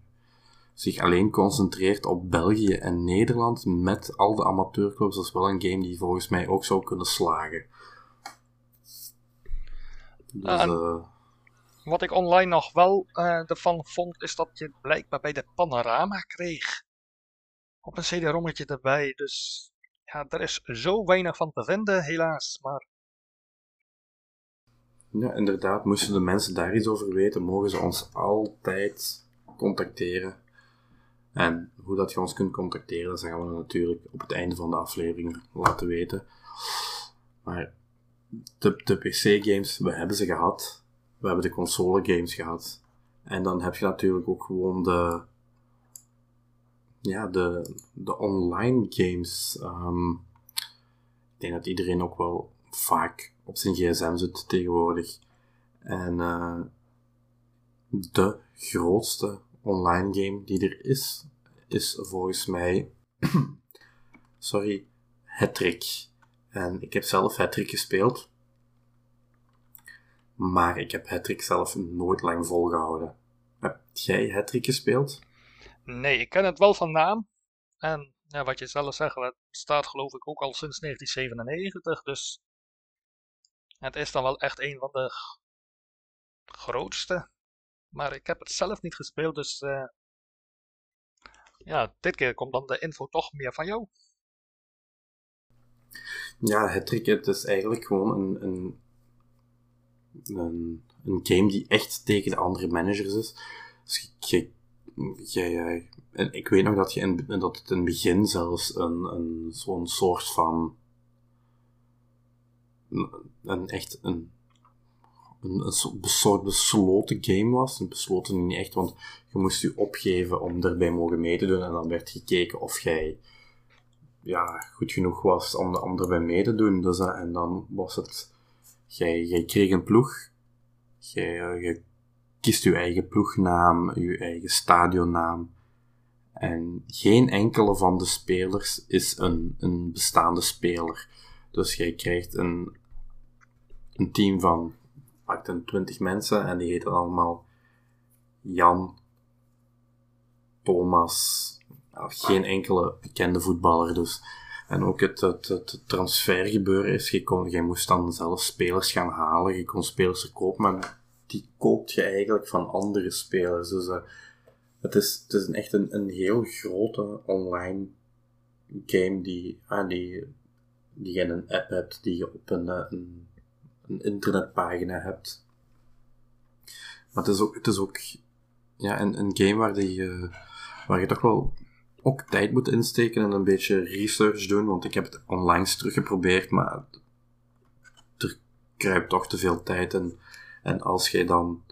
zich alleen concentreert op België en Nederland met al de amateurclubs, dat is wel een game die volgens mij ook zou kunnen slagen. Dus, uh, wat ik online nog wel uh, ervan vond, is dat je blijkbaar bij de panorama kreeg. Op een CD-rommetje erbij. Dus ja, er is zo weinig van te vinden, helaas. Maar... Ja, inderdaad. Moesten de mensen daar iets over weten, mogen ze ons altijd contacteren. En hoe dat je ons kunt contacteren, dat gaan we natuurlijk op het einde van de aflevering laten weten. Maar de, de PC-games, we hebben ze gehad. We hebben de console games gehad. En dan heb je natuurlijk ook gewoon de, ja, de, de online games. Um, ik denk dat iedereen ook wel vaak op zijn gsm zit tegenwoordig. En uh, de grootste online game die er is, is volgens mij, sorry, Hattrick. En ik heb zelf Hattrick gespeeld. Maar ik heb Hattrick zelf nooit lang volgehouden. Heb jij Hattrick gespeeld? Nee, ik ken het wel van naam. En ja, wat je zelf zegt, het bestaat geloof ik ook al sinds 1997. Dus het is dan wel echt een van de grootste. Maar ik heb het zelf niet gespeeld, dus uh, ja, dit keer komt dan de info toch meer van jou. Ja, het trick, het is eigenlijk gewoon een, een een, game die echt tegen de andere managers is. Dus en ik weet nog dat, je in, dat het in het begin zelfs een, een, zo'n soort van. Een, echt een, een, soort besloten game was. Een besloten niet echt, want je moest je opgeven om erbij mogen mee te doen. En dan werd gekeken of jij ja, goed genoeg was om, om erbij mee te doen. Dus, uh, en dan was het Jij, jij kreeg een ploeg. Jij, jij kiest je eigen ploegnaam, je eigen stadionnaam. En geen enkele van de spelers is een, een bestaande speler. Dus jij krijgt een, een team van pakt een 20 mensen en die heten allemaal Jan, Thomas, geen enkele bekende voetballer. Dus en ook het, het, het transfergebeuren is, je, kon, moest dan zelf spelers gaan halen, je kon spelers verkopen, maar die koopt je eigenlijk van andere spelers. Dus uh, het, is, het is echt een, een heel grote online game die, ah, die, je in een app hebt, die je op een, eh, een, een internetpagina hebt. Maar het is ook, het is ook ja, een, een game waar, die, uh, waar je toch wel ook tijd moet insteken en een beetje research doen, want ik heb het online teruggeprobeerd, maar er kruipt toch te veel tijd in. En als jij dan,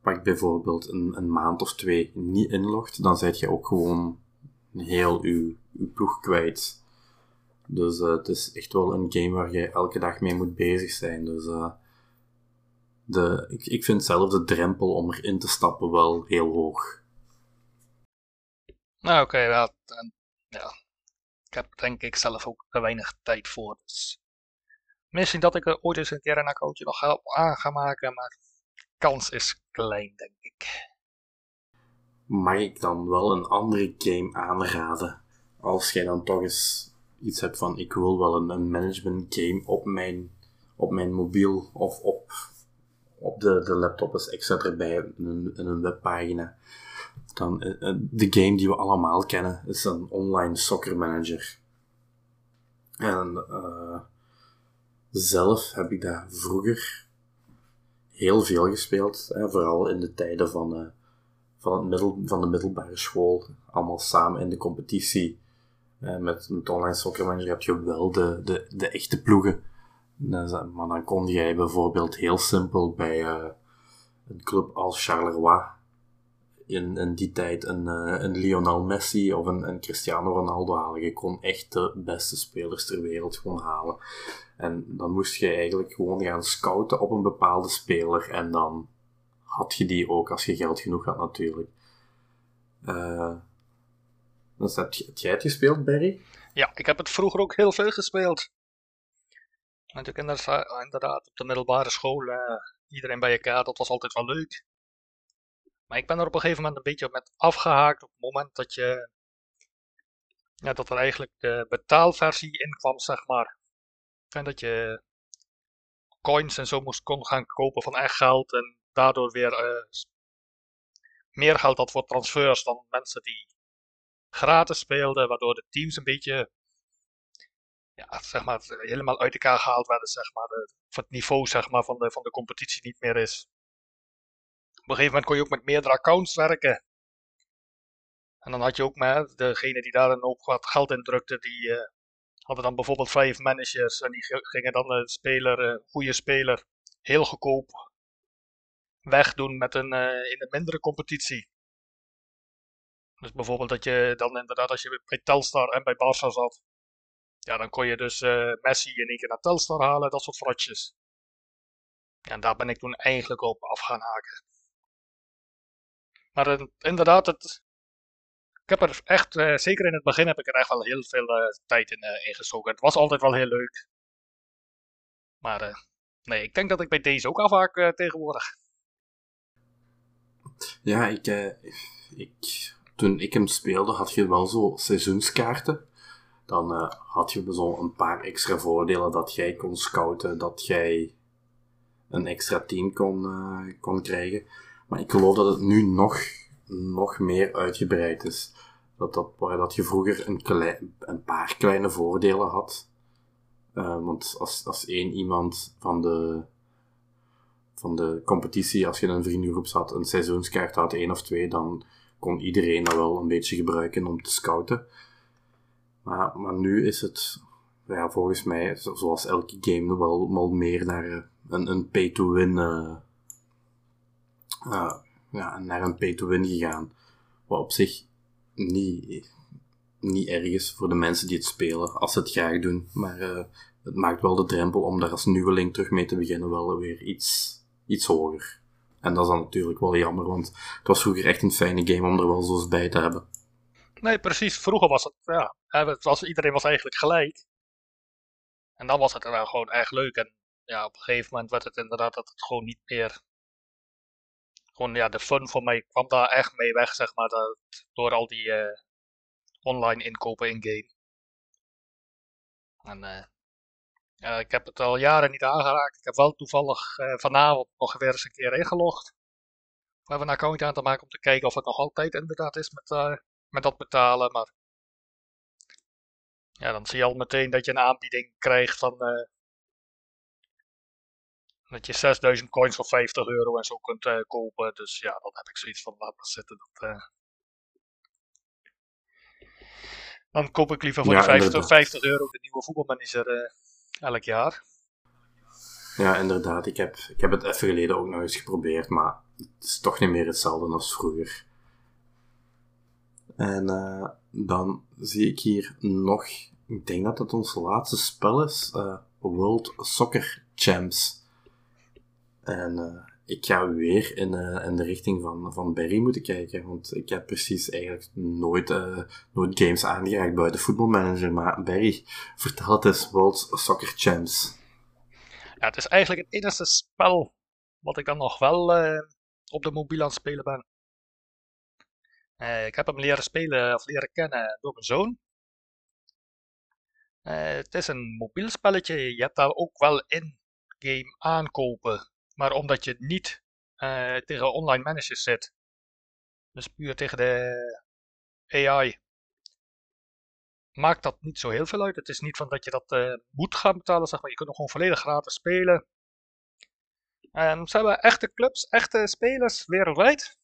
pak bijvoorbeeld een, een maand of twee niet inlogt, dan zet je ook gewoon heel je, je ploeg kwijt. Dus uh, het is echt wel een game waar je elke dag mee moet bezig zijn. Dus uh, de, ik, ik vind zelf de drempel om erin te stappen wel heel hoog. Nou, oké, ja, ja. Ik heb denk ik zelf ook te weinig tijd voor. Dus misschien dat ik ooit eens een keer een accountje nog aan ga maken, maar kans is klein, denk ik. Mag ik dan wel een andere game aanraden? Als jij dan toch eens iets hebt van ik wil wel een, een management game op mijn, op mijn mobiel of op, op de, de laptop is extra erbij in een, een webpagina. Dan, eh, eh, de game die we allemaal kennen is een online soccer manager. En uh, zelf heb ik daar vroeger heel veel gespeeld. Hè, vooral in de tijden van, uh, van, het middel, van de middelbare school. Allemaal samen in de competitie. Uh, met, met online soccer manager heb je wel de, de, de echte ploegen. Maar dan kon jij bijvoorbeeld heel simpel bij een club als Charleroi in, in die tijd een, uh, een Lionel Messi of een, een Cristiano Ronaldo halen. Je kon echt de beste spelers ter wereld gewoon halen. En dan moest je eigenlijk gewoon gaan scouten op een bepaalde speler. En dan had je die ook als je geld genoeg had natuurlijk. Uh, heb, jij het gespeeld, Barry? Ja, ik heb het vroeger ook heel veel gespeeld. Natuurlijk inderdaad op de middelbare school, uh, iedereen bij elkaar, dat was altijd wel leuk. Maar ik ben er op een gegeven moment een beetje met afgehaakt op het moment dat je. Ja, dat er eigenlijk de betaalversie in kwam, zeg maar. En dat je coins en zo moest kon gaan kopen van echt geld. En daardoor weer uh, meer geld had voor transfers dan mensen die gratis speelden. Waardoor de teams een beetje ja, zeg maar, helemaal uit elkaar gehaald werden. Zeg maar, de, het niveau zeg maar, van, de, van de competitie niet meer is. Op een gegeven moment kon je ook met meerdere accounts werken. En dan had je ook met degene die daar een hoop geld in drukte, die uh, hadden dan bijvoorbeeld vijf managers. En die gingen dan een speler, een goede speler, heel goedkoop wegdoen met een, uh, in een mindere competitie. Dus bijvoorbeeld dat je dan inderdaad, als je bij Telstar en bij Barça zat, ja, dan kon je dus Messi in één keer naar Telstar halen, dat soort fratjes. En daar ben ik toen eigenlijk op af gaan haken. Maar uh, inderdaad, het, ik heb er echt, uh, zeker in het begin heb ik er echt wel heel veel tijd in, in gestoken. Het was altijd wel heel leuk. Maar nee, ik denk dat ik bij deze ook afhaak tegenwoordig. Ja, ik, ik, toen ik hem speelde had je wel zo seizoenskaarten dan had je zo een paar extra voordelen dat jij kon scouten, dat jij een extra team kon, kon krijgen. Maar ik geloof dat het nu nog, nog meer uitgebreid is. Dat, dat, waar dat je vroeger een, een paar kleine voordelen had. Uh, want als, als één iemand van de, van de competitie, als je een vriendengroep zat, een seizoenskaart had, één of twee, dan kon iedereen dat wel een beetje gebruiken om te scouten. Maar, maar nu is het ja, volgens mij, zoals elke game, wel, wel meer naar eh, een, een pay-to-win uh, uh, ja, naar een pay-to-win gegaan. Wat op zich niet, niet erg is voor de mensen die het spelen, als ze het graag doen. Maar uh, het maakt wel de drempel om daar als nieuweling terug mee te beginnen wel weer iets, iets hoger. En dat is dan natuurlijk wel jammer, want het was vroeger echt een fijne game om er wel zo eens bij te hebben. Nee, precies. Vroeger was het, ja, het was, iedereen was eigenlijk gelijk. En dan was het gewoon erg leuk. En ja, op een gegeven moment werd het inderdaad dat het gewoon niet meer. Gewoon, ja, de fun voor mij kwam daar echt mee weg, zeg maar. Dat, door al die uh, online inkopen in-game. En uh, ik heb het al jaren niet aangeraakt. Ik heb wel toevallig uh, vanavond nog weer eens een keer ingelogd. We hebben een account aan te maken om te kijken of het nog altijd inderdaad is met met dat betalen. Maar ja, dan zie je al meteen dat je een aanbieding krijgt van dat je 6000 coins voor 50 euro en zo kunt uh, kopen. Dus ja, dan heb ik zoiets van laat maar zitten. Dat, uh... Dan koop ik liever voor ja, die 50, 50, euro de nieuwe voetbalmanager elk jaar. Ja, inderdaad. Ik heb, ik heb het even geleden ook nog eens geprobeerd, maar het is toch niet meer hetzelfde als vroeger. En uh, dan zie ik hier nog, ik denk dat het ons laatste spel is, uh, World Soccer Champs. En uh, ik ga weer in, in de richting van, van Barry moeten kijken, want ik heb precies eigenlijk nooit, nooit games aangeraakt buiten voetbalmanager. Maar Barry, vertel het eens, World Soccer Champs. Ja, het is eigenlijk het enige spel wat ik dan nog wel op de mobiel aan het spelen ben. Ik heb hem leren spelen of leren kennen door mijn zoon. Het is een mobiel spelletje. Je hebt daar ook wel in-game aankopen. Maar omdat je niet uh, tegen online managers zit, dus puur tegen de AI, maakt dat niet zo heel veel uit. Het is niet van dat je dat uh, moet gaan betalen, zeg maar. Je kunt nog gewoon volledig gratis spelen. En ze hebben echte clubs, echte spelers wereldwijd.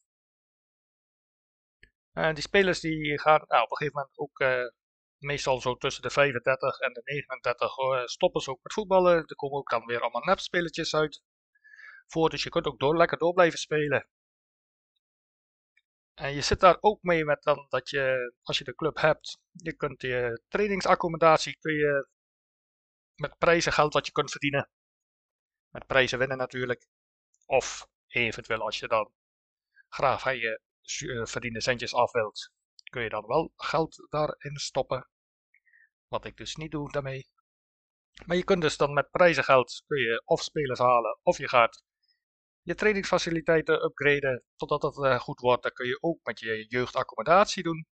En die spelers die gaan nou, op een gegeven moment ook uh, meestal zo tussen de 35 en de 39 uh, stoppen ze ook met voetballen. Er komen ook dan weer allemaal nepspelletjes uit. Voor, dus je kunt ook door, lekker door blijven spelen. En je zit daar ook mee met dan dat je, als je de club hebt, je kunt je trainingsaccommodatie kun je met prijzen geld wat je kunt verdienen. Met prijzen winnen natuurlijk. Of eventueel als je dan graag van je eh, verdiende centjes af wilt, kun je dan wel geld daarin stoppen. Wat ik dus niet doe daarmee. Maar je kunt dus dan met prijzengeld kun je of spelers halen of je gaat je trainingsfaciliteiten upgraden totdat het uh, goed wordt. Dan kun je ook met je jeugdaccommodatie doen.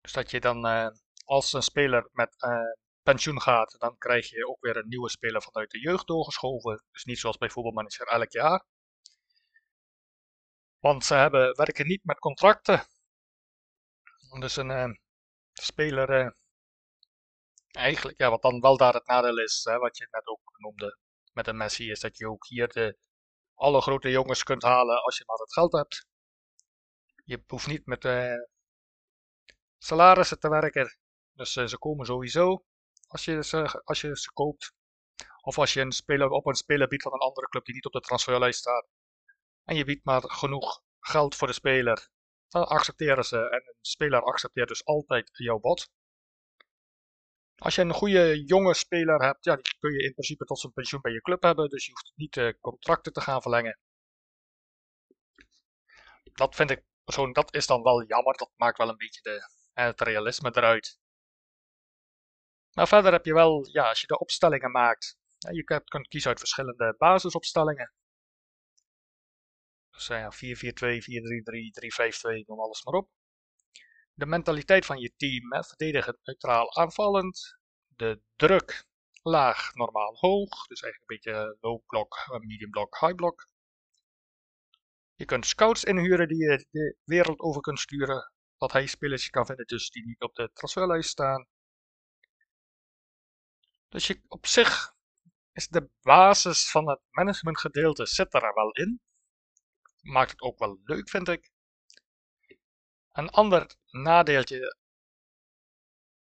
Dus dat je dan uh, als een speler met uh, pensioen gaat, dan krijg je ook weer een nieuwe speler vanuit de jeugd doorgeschoven. Dus niet zoals bij voetbalmanager elk jaar. Want ze hebben, werken niet met contracten. Dus een speler, eigenlijk, ja, wat dan wel daar het nadeel is, hè, wat je net ook noemde met een Messi, is dat je ook hier de alle grote jongens kunt halen als je maar het geld hebt. Je hoeft niet met uh, salarissen te werken. Dus uh, ze komen sowieso als je ze, als je ze koopt. Of als je een speler op een speler biedt van een andere club die niet op de transferlijst staat. En je biedt maar genoeg geld voor de speler. Dan accepteren ze. En een speler accepteert dus altijd jouw bod. Als je een goede jonge speler hebt, ja, die kun je in principe tot zijn pensioen bij je club hebben. Dus je hoeft niet uh, contracten te gaan verlengen. Dat vind ik persoonlijk, dat is dan wel jammer. Dat maakt wel een beetje de, eh, het realisme eruit. Maar verder heb je wel, ja, als je de opstellingen maakt. Ja, je kunt, kunt kiezen uit verschillende basisopstellingen. Dus ja, 4-4-2, 4-3-3, 3-5-2, noem alles maar op de mentaliteit van je team, hè, verdedigend, neutraal, aanvallend. De druk laag, normaal, hoog. Dus eigenlijk een beetje low block, medium block, high block. Je kunt scouts inhuren die je de wereld over kunt sturen. Wat hij spelers kan vinden dus die niet op de transferlijst staan. Dus je, op zich is de basis van het managementgedeelte zit er wel in. Maakt het ook wel leuk, vind ik. Een ander nadeeltje,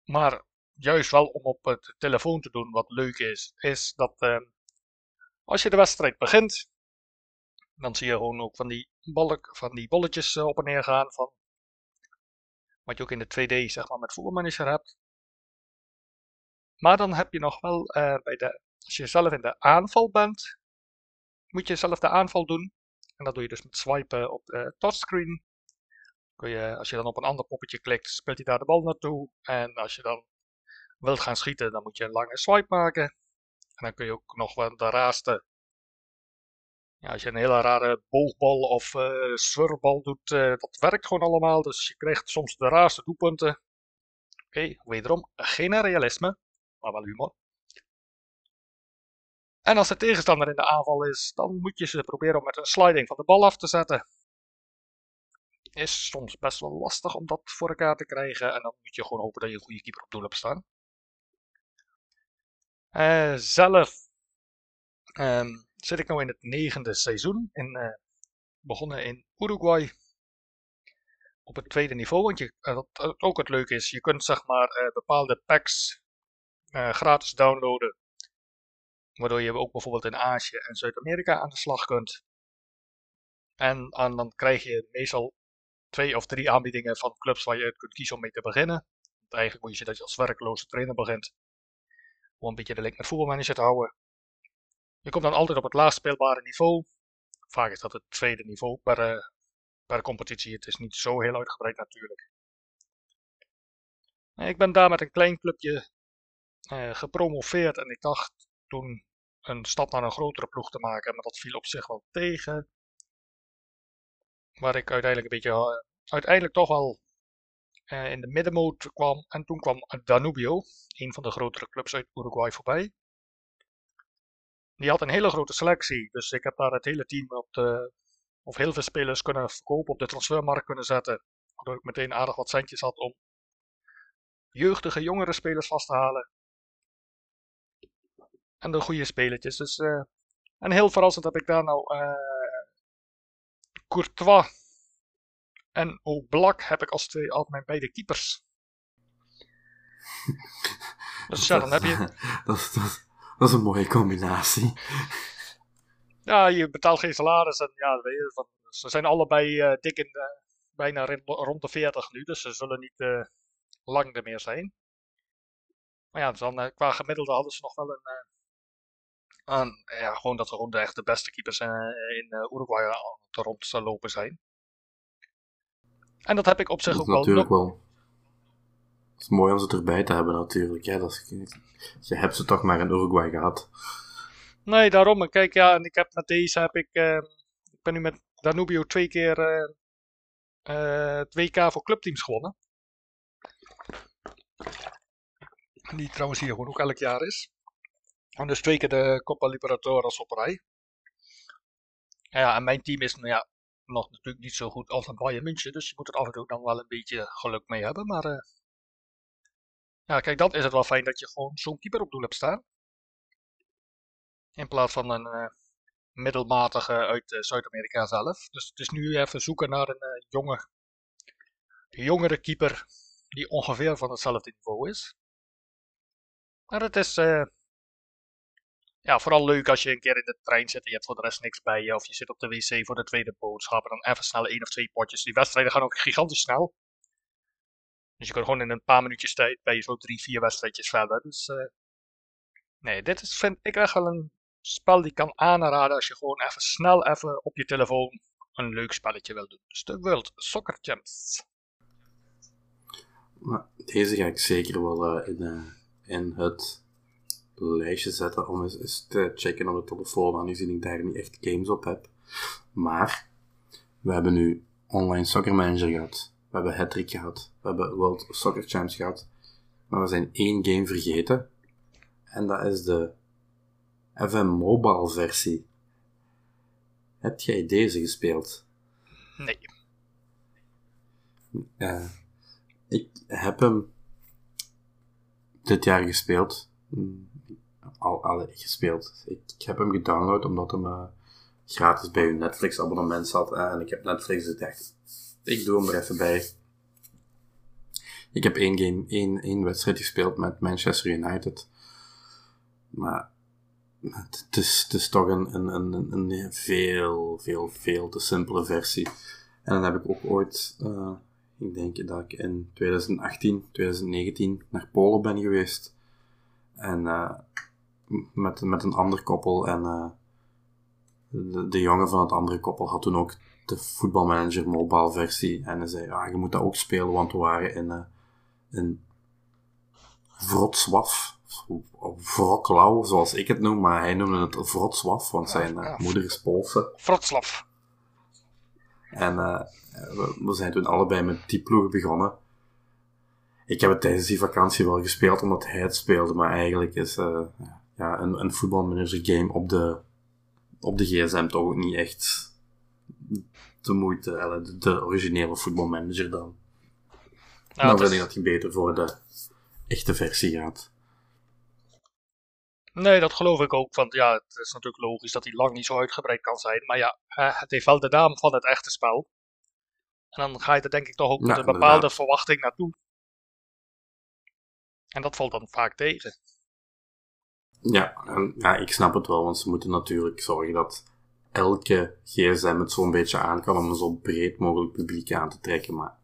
maar juist wel om op het telefoon te doen wat leuk is, is dat uh, als je de wedstrijd begint, dan zie je gewoon ook van die, balk, van die bolletjes uh, op en neer gaan van wat je ook in de 2D zeg maar met voetbalmanager hebt. Maar dan heb je nog wel uh, bij de, als je zelf in de aanval bent, moet je zelf de aanval doen. En dat doe je dus met swipen op de touchscreen kun je, als je dan op een ander poppetje klikt, speelt hij daar de bal naartoe. En als je dan wilt gaan schieten, dan moet je een lange swipe maken. En dan kun je ook nog wel de raarste. Ja, als je een hele rare boogbal of uh, doet, uh, dat werkt gewoon allemaal. Dus je krijgt soms de raarste doelpunten. Oké, wederom geen realisme, maar wel humor. En als de tegenstander in de aanval is, dan moet je ze proberen om met een sliding van de bal af te zetten is soms best wel lastig om dat voor elkaar te krijgen. En dan moet je gewoon hopen dat je een goede keeper op doel hebt staan. Uh, zelf um, zit ik nu in het negende seizoen. Uh, begonnen in Uruguay. Op het tweede niveau. Want je, wat ook het leuke is, je kunt zeg maar bepaalde packs gratis downloaden. Waardoor je ook bijvoorbeeld in Azië en Zuid-Amerika aan de slag kunt. En, en, dan krijg je meestal twee of drie aanbiedingen van clubs waar je uit kunt kiezen om mee te beginnen. Want eigenlijk moet je dat je als werkloze trainer begint. Om een beetje de link met voetbalmanager te houden. Je komt dan altijd op het laagst speelbare niveau. Vaak is dat het tweede niveau per, per competitie. Het is niet zo heel uitgebreid natuurlijk. Ik ben daar met een klein clubje uh, gepromoveerd en ik dacht toen een stap naar een grotere ploeg te maken, maar dat viel op zich wel tegen waar ik uiteindelijk een beetje, uh, uiteindelijk toch wel uh, in de middenmoot kwam. En toen kwam Danubio, een van de grotere clubs uit Uruguay, voorbij. die had een hele grote selectie. Dus ik heb daar het hele team op de, of heel veel spelers kunnen verkopen, op de transfermarkt kunnen zetten. Waardoor ik meteen aardig wat centjes had om jeugdige, jongere spelers vast te halen. En de goede spelertjes. Dus, uh, en heel verrassend heb ik daar nou Courtois en Oblak heb ik als twee als mijn beide keepers. dus ja, dan heb je... Dat, dat, dat is een mooie combinatie. Ja, je betaalt geen salaris en ja, weet je, van, ze zijn allebei uh, dik in de, bijna rond de 40 nu, dus ze zullen niet uh, lang er meer zijn. Maar ja, dan, uh, qua gemiddelde hadden ze nog wel een, een ja, gewoon dat de, echt de beste keepers in Uruguay te rond lopen zijn. En dat heb ik op zich dat ook natuurlijk wel. Het is mooi om ze erbij te hebben natuurlijk. Ja, dat is, je hebt ze toch maar in Uruguay gehad. Nee, daarom. Kijk, ja, en ik heb met deze heb ik. Uh, ik ben nu met Danubio twee keer uh, uh, het WK voor clubteams gewonnen. Die trouwens hier gewoon ook elk jaar is. En dus twee keer de Copa Libertadores op rij. Ja, en mijn team is nou ja, nog natuurlijk niet zo goed als een Bayern München. Dus je moet er af en toe dan wel een beetje geluk mee hebben. Maar uh, ja, kijk, dan is het wel fijn dat je gewoon zo'n keeper op doel hebt staan. In plaats van een uh, middelmatige uit uh, Zuid-Amerika zelf. Dus het is nu even zoeken naar een jonge, jongere keeper die ongeveer van hetzelfde niveau is. Maar het is ja, vooral leuk als je een keer in de trein zit en je hebt voor de rest niks bij je. Of je zit op de wc voor de tweede boodschap. En dan even snel één of twee potjes. Die wedstrijden gaan ook gigantisch snel. Dus je kan gewoon in een paar minuutjes tijd bij je zo drie, vier wedstrijdjes verder. Dus uh, nee, dit is, vind ik echt wel een spel die kan aanraden als je gewoon even snel even op je telefoon een leuk spelletje wil doen. Dus de World Soccer Champs. deze ga ik zeker wel uh, in, uh, in het lijstje zetten om eens, eens, te checken op de telefoon, aangezien ik daar niet echt games op heb. Maar, we hebben nu online Soccer Manager gehad. We hebben Hattrick gehad. We hebben World Soccer Champs gehad. Maar we zijn één game vergeten. En dat is de FM Mobile versie. Heb jij deze gespeeld? Nee. Uh, ik heb hem dit jaar gespeeld al, al gespeeld. Ik, heb hem gedownload omdat hem uh, gratis bij hun Netflix abonnement zat. Uh, en ik heb Netflix dus dacht, ik doe hem er even bij. Ik heb één game, één, één wedstrijd gespeeld met Manchester United. Maar het, is, het is toch een, een, een, een veel, veel, veel te simpele versie. En dan heb ik ook ooit, uh, ik denk dat ik in 2018, 2019 naar Polen ben geweest. En met, met een ander koppel. En uh, de, de, jongen van het andere koppel had toen ook de voetbalmanager mobile versie. En hij zei, ja, je moet dat ook spelen, want we waren in, uh, in. Wroclaw, zoals ik het noem, maar hij noemde het Wrocław, want zijn uh, moeder is Poolse. Wrocław. En we, we, zijn toen allebei met die ploeg begonnen. Ik heb het tijdens die vakantie wel gespeeld, omdat hij het speelde, maar eigenlijk is ja, een, een voetbalmanager game op de, op de gsm toch ook niet echt de moeite, de, de originele voetbalmanager dan. Ja, dan vind ik dat hij beter voor de echte versie gaat. Nee, dat geloof ik ook. Want ja, het is natuurlijk logisch dat hij lang niet zo uitgebreid kan zijn. Maar ja, het heeft wel de naam van het echte spel. En dan ga je er denk ik toch ook met een bepaalde verwachting naartoe. En dat valt dan vaak tegen. Ja, en, ja, ik snap het wel, want ze moeten natuurlijk zorgen dat elke gsm het zo'n beetje aan kan om een zo breed mogelijk publiek aan te trekken. Maar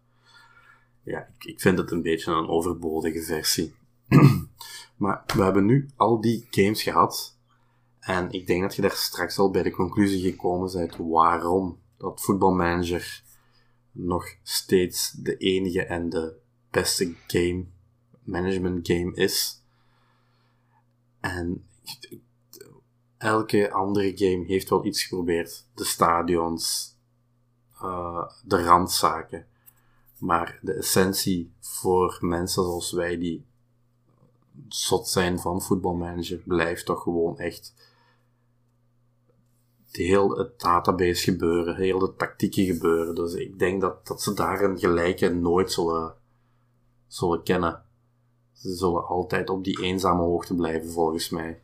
ja, ik, ik vind het een beetje een overbodige versie. maar we hebben nu al die games gehad. En ik denk dat je daar straks al bij de conclusie gekomen bent waarom dat voetbalmanager nog steeds de enige en de beste game management game is. En elke andere game heeft wel iets geprobeerd. De stadions, uh, de randzaken. Maar de essentie voor mensen zoals wij die zot zijn van voetbalmanager blijft toch gewoon echt heel het database gebeuren, heel de tactieken gebeuren. Dus ik denk dat, dat ze daar een gelijke nooit zullen, zullen kennen. Ze zullen altijd op die eenzame hoogte blijven, volgens mij.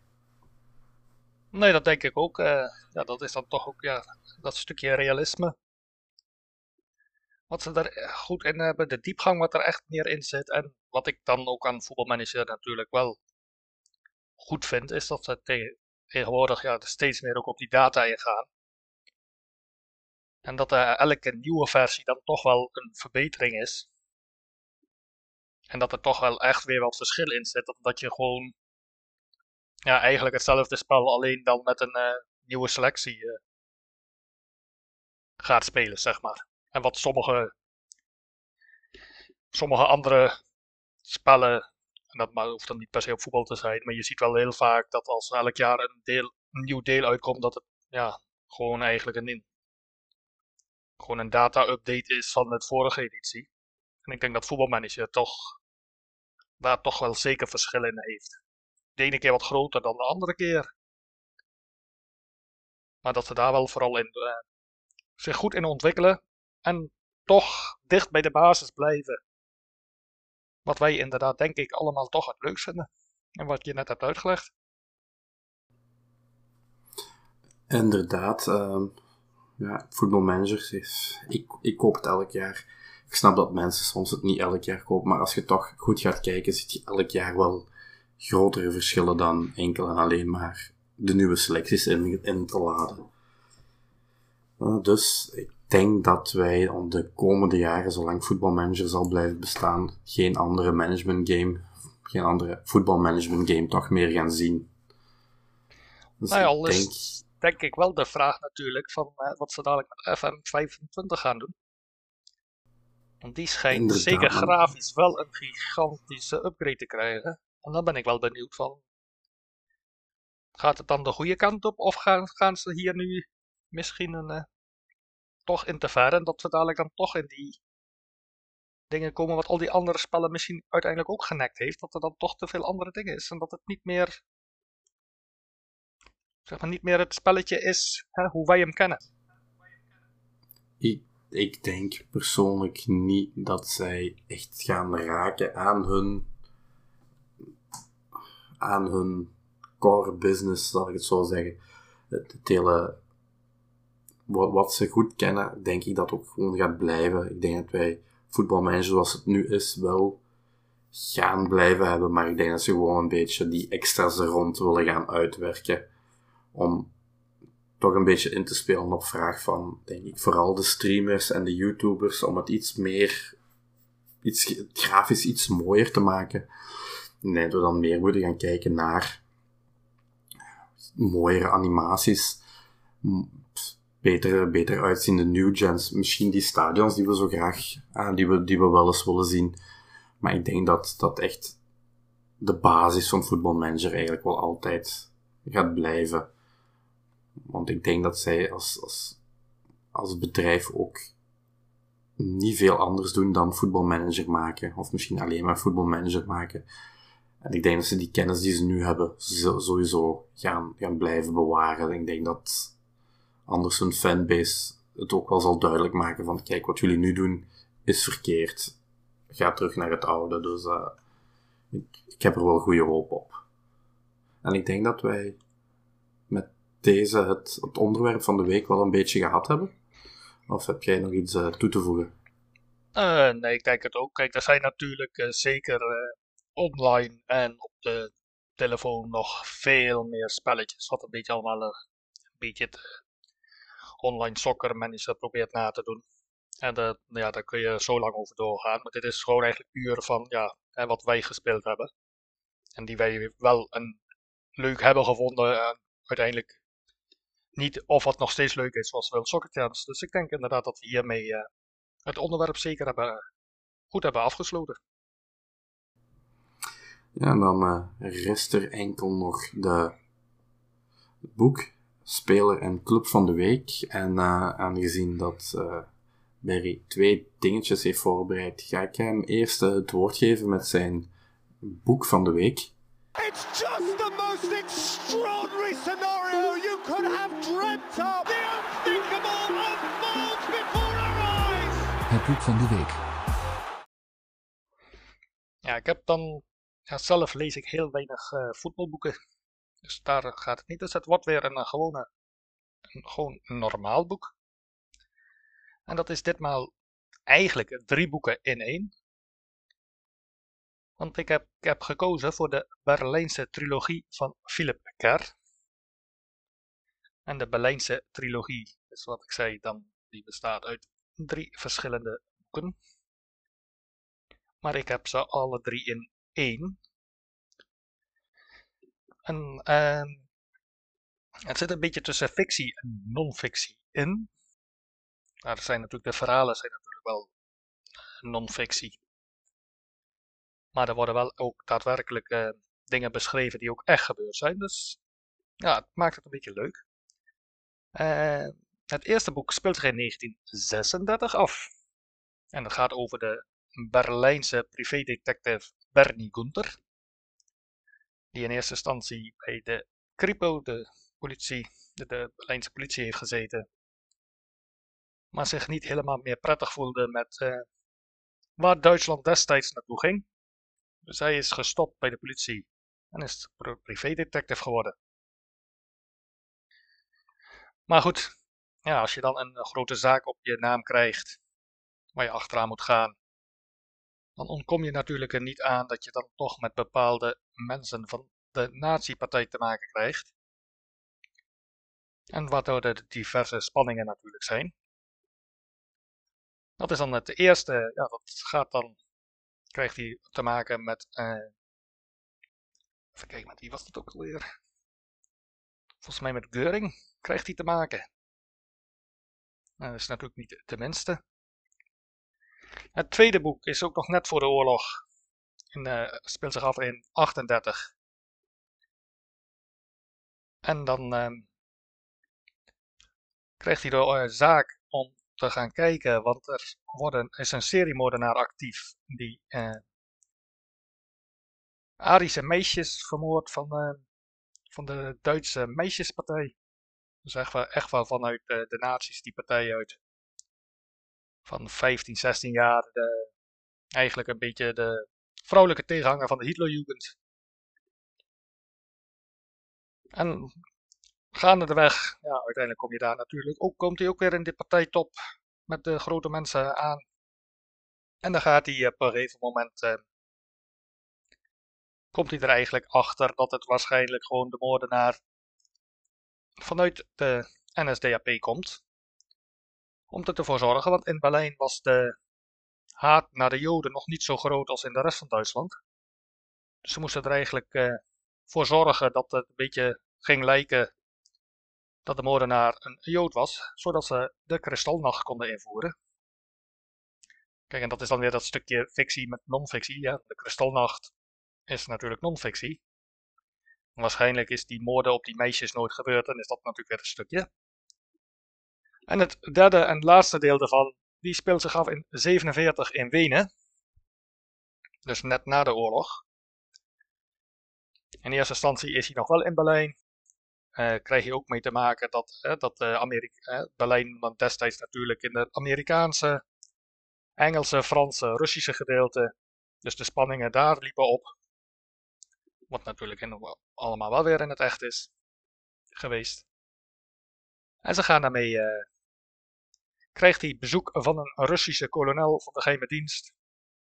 Nee, dat denk ik ook. Uh, ja, dat is dan toch ook ja, dat stukje realisme. Wat ze er goed in hebben, de diepgang wat er echt meer in zit. En wat ik dan ook aan voetbalmanager natuurlijk wel goed vind, is dat ze tegenwoordig ja, steeds meer ook op die data ingaan. En dat uh, elke nieuwe versie dan toch wel een verbetering is. En dat er toch wel echt weer wat verschil in zit. Dat je gewoon ja, eigenlijk hetzelfde spel, alleen dan met een uh, nieuwe selectie uh, gaat spelen, zeg maar. En wat sommige, sommige andere spellen, en dat hoeft dan niet per se op voetbal te zijn, maar je ziet wel heel vaak dat als elk jaar een, deel, een nieuw deel uitkomt, dat het ja, gewoon eigenlijk een, gewoon een data-update is van het vorige editie. En ik denk dat voetbalmanager toch daar toch wel zeker verschil in heeft. De ene keer wat groter dan de andere keer. Maar dat ze daar wel vooral in uh, zich goed in ontwikkelen en toch dicht bij de basis blijven. Wat wij inderdaad, denk ik, allemaal toch het leukst vinden. En wat je net hebt uitgelegd. Inderdaad, uh, ja, voetbalmanagers is. Ik, ik koop het elk jaar. Ik snap dat mensen soms het niet elk jaar kopen, maar als je toch goed gaat kijken, zit je elk jaar wel grotere verschillen dan enkel en alleen maar de nieuwe selecties in, in te laden. Uh, dus ik denk dat wij de komende jaren, zolang voetbalmanager zal blijven bestaan, geen andere management game, geen andere voetbalmanagement game toch meer gaan zien. Dus nou ja, al denk... is denk ik wel de vraag natuurlijk van uh, wat ze dadelijk met FM25 gaan doen. Want die schijnt zeker grafisch wel een gigantische upgrade te krijgen. En dan ben ik wel benieuwd van. Gaat het dan de goede kant op? Of gaan, gaan ze hier nu misschien een, uh, toch in te ver? En dat we dadelijk dan toch in die dingen komen wat al die andere spellen misschien uiteindelijk ook genekt heeft. Dat er dan toch te veel andere dingen is. En dat het niet meer. Zeg maar niet meer het spelletje is hè, hoe wij hem kennen. Ik denk persoonlijk niet dat zij echt gaan raken aan hun aan hun core business, zal ik het zo zeggen. Het, hele, wat, wat, ze goed kennen, denk ik dat ook gewoon gaat blijven. Ik denk dat wij voetbalmanager zoals het nu is wel gaan blijven hebben, maar ik denk dat ze gewoon een beetje die extra's er rond willen gaan uitwerken. Om toch een beetje in te spelen op vraag van, denk ik, vooral de streamers en de YouTubers, om het iets meer, iets grafisch iets mooier te maken. Denk dat we dan meer moeten gaan kijken naar mooiere animaties, beter, beter uitziende new gens. Misschien die stadions die we zo graag, ah, die, we, die we wel eens willen zien. Maar ik denk dat dat echt de basis van voetbalmanager eigenlijk wel altijd gaat blijven. Want ik denk dat zij als, als, als bedrijf ook niet veel anders doen dan voetbalmanager maken. Of misschien alleen maar voetbalmanager maken. En ik denk dat ze die kennis die ze nu hebben, sowieso gaan, gaan blijven bewaren. Ik denk dat anders hun fanbase het ook wel zal duidelijk maken van kijk, wat jullie nu doen is verkeerd. Ga terug naar het oude. Dus uh, ik, ik heb er wel goede hoop op. En ik denk dat wij deze het, het onderwerp van de week wel een beetje gehad hebben. Of heb jij nog iets uh, toe te voegen? Uh, nee, ik denk het ook. Kijk, er zijn natuurlijk uh, zeker online en op de telefoon nog veel meer spelletjes. Wat een beetje allemaal een beetje het online soccer manager probeert na te doen. En ja, daar kun je zo lang over doorgaan. Maar dit is gewoon eigenlijk puur van ja, hè, wat wij gespeeld hebben. En die wij wel een leuk hebben gevonden. En uiteindelijk niet of wat nog steeds leuk is zoals World Soccer Challenge. Dus ik denk inderdaad dat we hiermee uh, het onderwerp zeker hebben, goed hebben afgesloten. Ja, en dan uh, rest er enkel nog de boek, speler en club van de week. En uh, aangezien dat uh, Barry twee dingetjes heeft voorbereid, ga ik hem eerst het woord geven met zijn boek van de week. It's just van de week. Ja, ik heb dan. Ja, zelf lees ik heel weinig eh, voetbalboeken. Dus daar gaat het niet. Dus het wordt weer een eh, gewone. Een, gewoon normaal boek. En dat is ditmaal eigenlijk drie boeken in één. Want ik heb, ik heb gekozen voor de Berlijnse trilogie van Philip Kerr. En de Berlijnse trilogie is wat ik zei dan. Die bestaat uit drie verschillende boeken. Maar ik heb ze alle drie in één. En ehm, het zit een beetje tussen fictie en non-fictie in. Maar er zijn natuurlijk, de verhalen zijn natuurlijk wel non-fictie. Maar er worden wel ook daadwerkelijk eh, dingen beschreven die ook echt gebeurd zijn. Dus ja, het maakt het een beetje leuk. Eh, het eerste boek speelt zich in 1936 af. En dat gaat over de Berlijnse privédetective Bernie Gunther. Die in eerste instantie bij de Kripo, de politie, de, de Berlijnse politie heeft gezeten. Maar zich niet helemaal meer prettig voelde met eh, waar Duitsland destijds naartoe ging. Dus hij is gestopt bij de politie en is privédetective geworden. Maar goed, ja, als je dan een grote zaak op je naam krijgt, waar je achteraan moet gaan, dan ontkom je natuurlijk er niet aan dat je dan toch met bepaalde mensen van de nazi-partij te maken krijgt. En waardoor er diverse spanningen natuurlijk zijn. Dat is dan het eerste, ja, dat gaat dan, krijgt hij te maken met, uh, even kijken, met wie was dat ook alweer? Volgens mij met Geuring krijgt hij te maken. Nou, dat is natuurlijk niet de minste. Het tweede boek is ook nog net voor de oorlog. En uh, speelt zich af in 38. En dan uh, krijgt hij de uh, zaak om te gaan kijken, want er worden, is een seriemoordenaar actief die uh, Arische meisjes vermoord van, van de Duitse meisjespartij. Dus echt wel, echt wel vanuit de nazi's die partij uit van 15, 16 jaar de, eigenlijk een beetje de vrouwelijke tegenhanger van de Hitlerjugend. En gaande de weg, ja, uiteindelijk kom je daar natuurlijk ook, komt hij ook weer in de partijtop met de grote mensen aan. En dan gaat hij uh, op een gegeven moment, uh, komt hij er eigenlijk achter dat het waarschijnlijk gewoon de moordenaar vanuit de NSDAP komt om ervoor te zorgen, want in Berlijn was de haat naar de Joden nog niet zo groot als in de rest van Duitsland. Dus ze moesten er eigenlijk uh, voor zorgen dat het een beetje ging lijken dat de moordenaar een Jood was, zodat ze de kristalnacht konden invoeren. Kijk, en dat is dan weer dat stukje fictie met non-fictie. Ja, de kristalnacht is natuurlijk non-fictie. Waarschijnlijk is die moorden op die meisjes nooit gebeurd en is dat natuurlijk weer een stukje. En het derde en laatste deel daarvan, die speelt zich af in 47 in Wenen. Dus net na de oorlog. In eerste instantie is hij nog wel in Berlijn. Uh, krijg je ook mee te maken dat, uh, dat uh, Amerika, Berlijn dan destijds natuurlijk in het Amerikaanse, Engelse, Franse, Russische gedeelte. Dus de spanningen daar liepen op. Wat natuurlijk in, allemaal wel weer in het echt is geweest. En ze gaan daarmee krijgt hij bezoek van een Russische kolonel van de geheime dienst.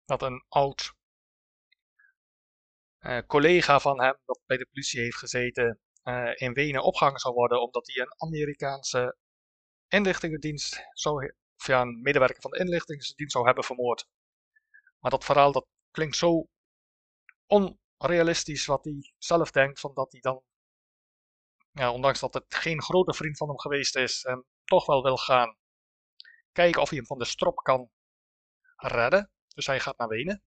Dat een oud uh, collega van hem, dat bij de politie heeft gezeten, uh, in Wenen opgehangen zou worden, omdat hij een Amerikaanse inlichtingendienst zou, ja, een medewerker van de inlichtingendienst zou hebben vermoord. Maar dat verhaal dat klinkt zo onrealistisch wat hij zelf denkt, van dat hij dan, ja, ondanks dat het geen grote vriend van hem geweest is, en toch wel wil gaan kijken of hij hem van de strop kan redden. Dus hij gaat naar Wenen.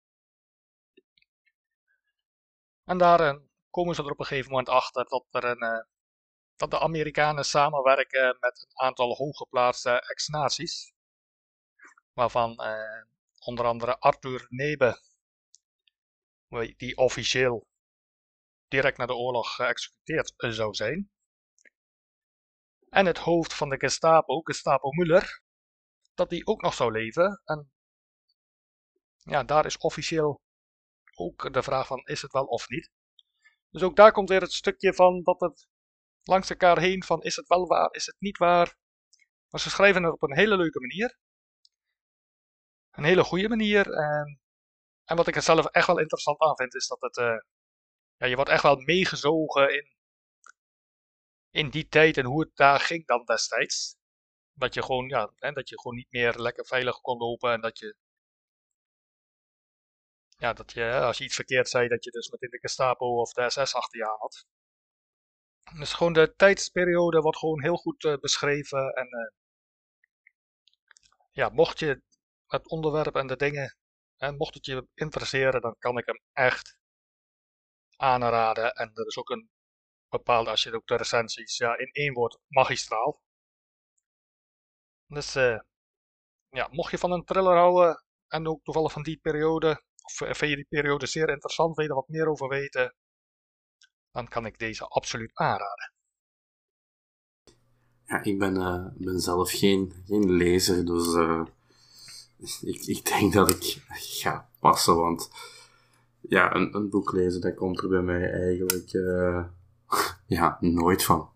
En daar uh, komen ze er op een gegeven moment achter dat, er een, uh, dat de Amerikanen samenwerken met een aantal hooggeplaatste ex-nazi's. Waarvan uh, onder andere Arthur Nebe, die officieel direct na de oorlog geëxecuteerd zou zijn. en het hoofd van de Gestapo, Gestapo Müller, dat die ook nog zou leven. En ja, daar is officieel ook de vraag van is het wel of niet. Dus ook daar komt weer het stukje van dat het langs elkaar heen van is het wel waar, is het niet waar. Maar ze schrijven het op een hele leuke manier. Een hele goede manier. En, en wat ik er zelf echt wel interessant aan vind, is dat het. Uh, ja, je wordt echt wel meegezogen in, in die tijd en hoe het daar ging dan destijds. Dat je gewoon, ja, dat je gewoon niet meer lekker veilig kon lopen en dat je. Ja, dat je, als je iets verkeerd zei, dat je dus met in de Gestapo of de SS achter je had. Dus gewoon de tijdsperiode wordt gewoon heel goed uh, beschreven. En uh, ja, mocht je het onderwerp en de dingen, en mocht het je interesseren, dan kan ik hem echt aanraden. En er is ook een bepaalde, als je ook de recensies, ja, in één woord, magistraal. Dus uh, ja, mocht je van een thriller houden en ook toevallig van die periode, of vind je die periode zeer interessant, wil je er wat meer over weten, dan kan ik deze absoluut aanraden. Ja, ik ben, uh, ben zelf geen, geen lezer, dus uh, ik, ik denk dat ik ga passen, want ja, een, een boek lezen, dat komt er bij mij eigenlijk uh, ja, nooit van.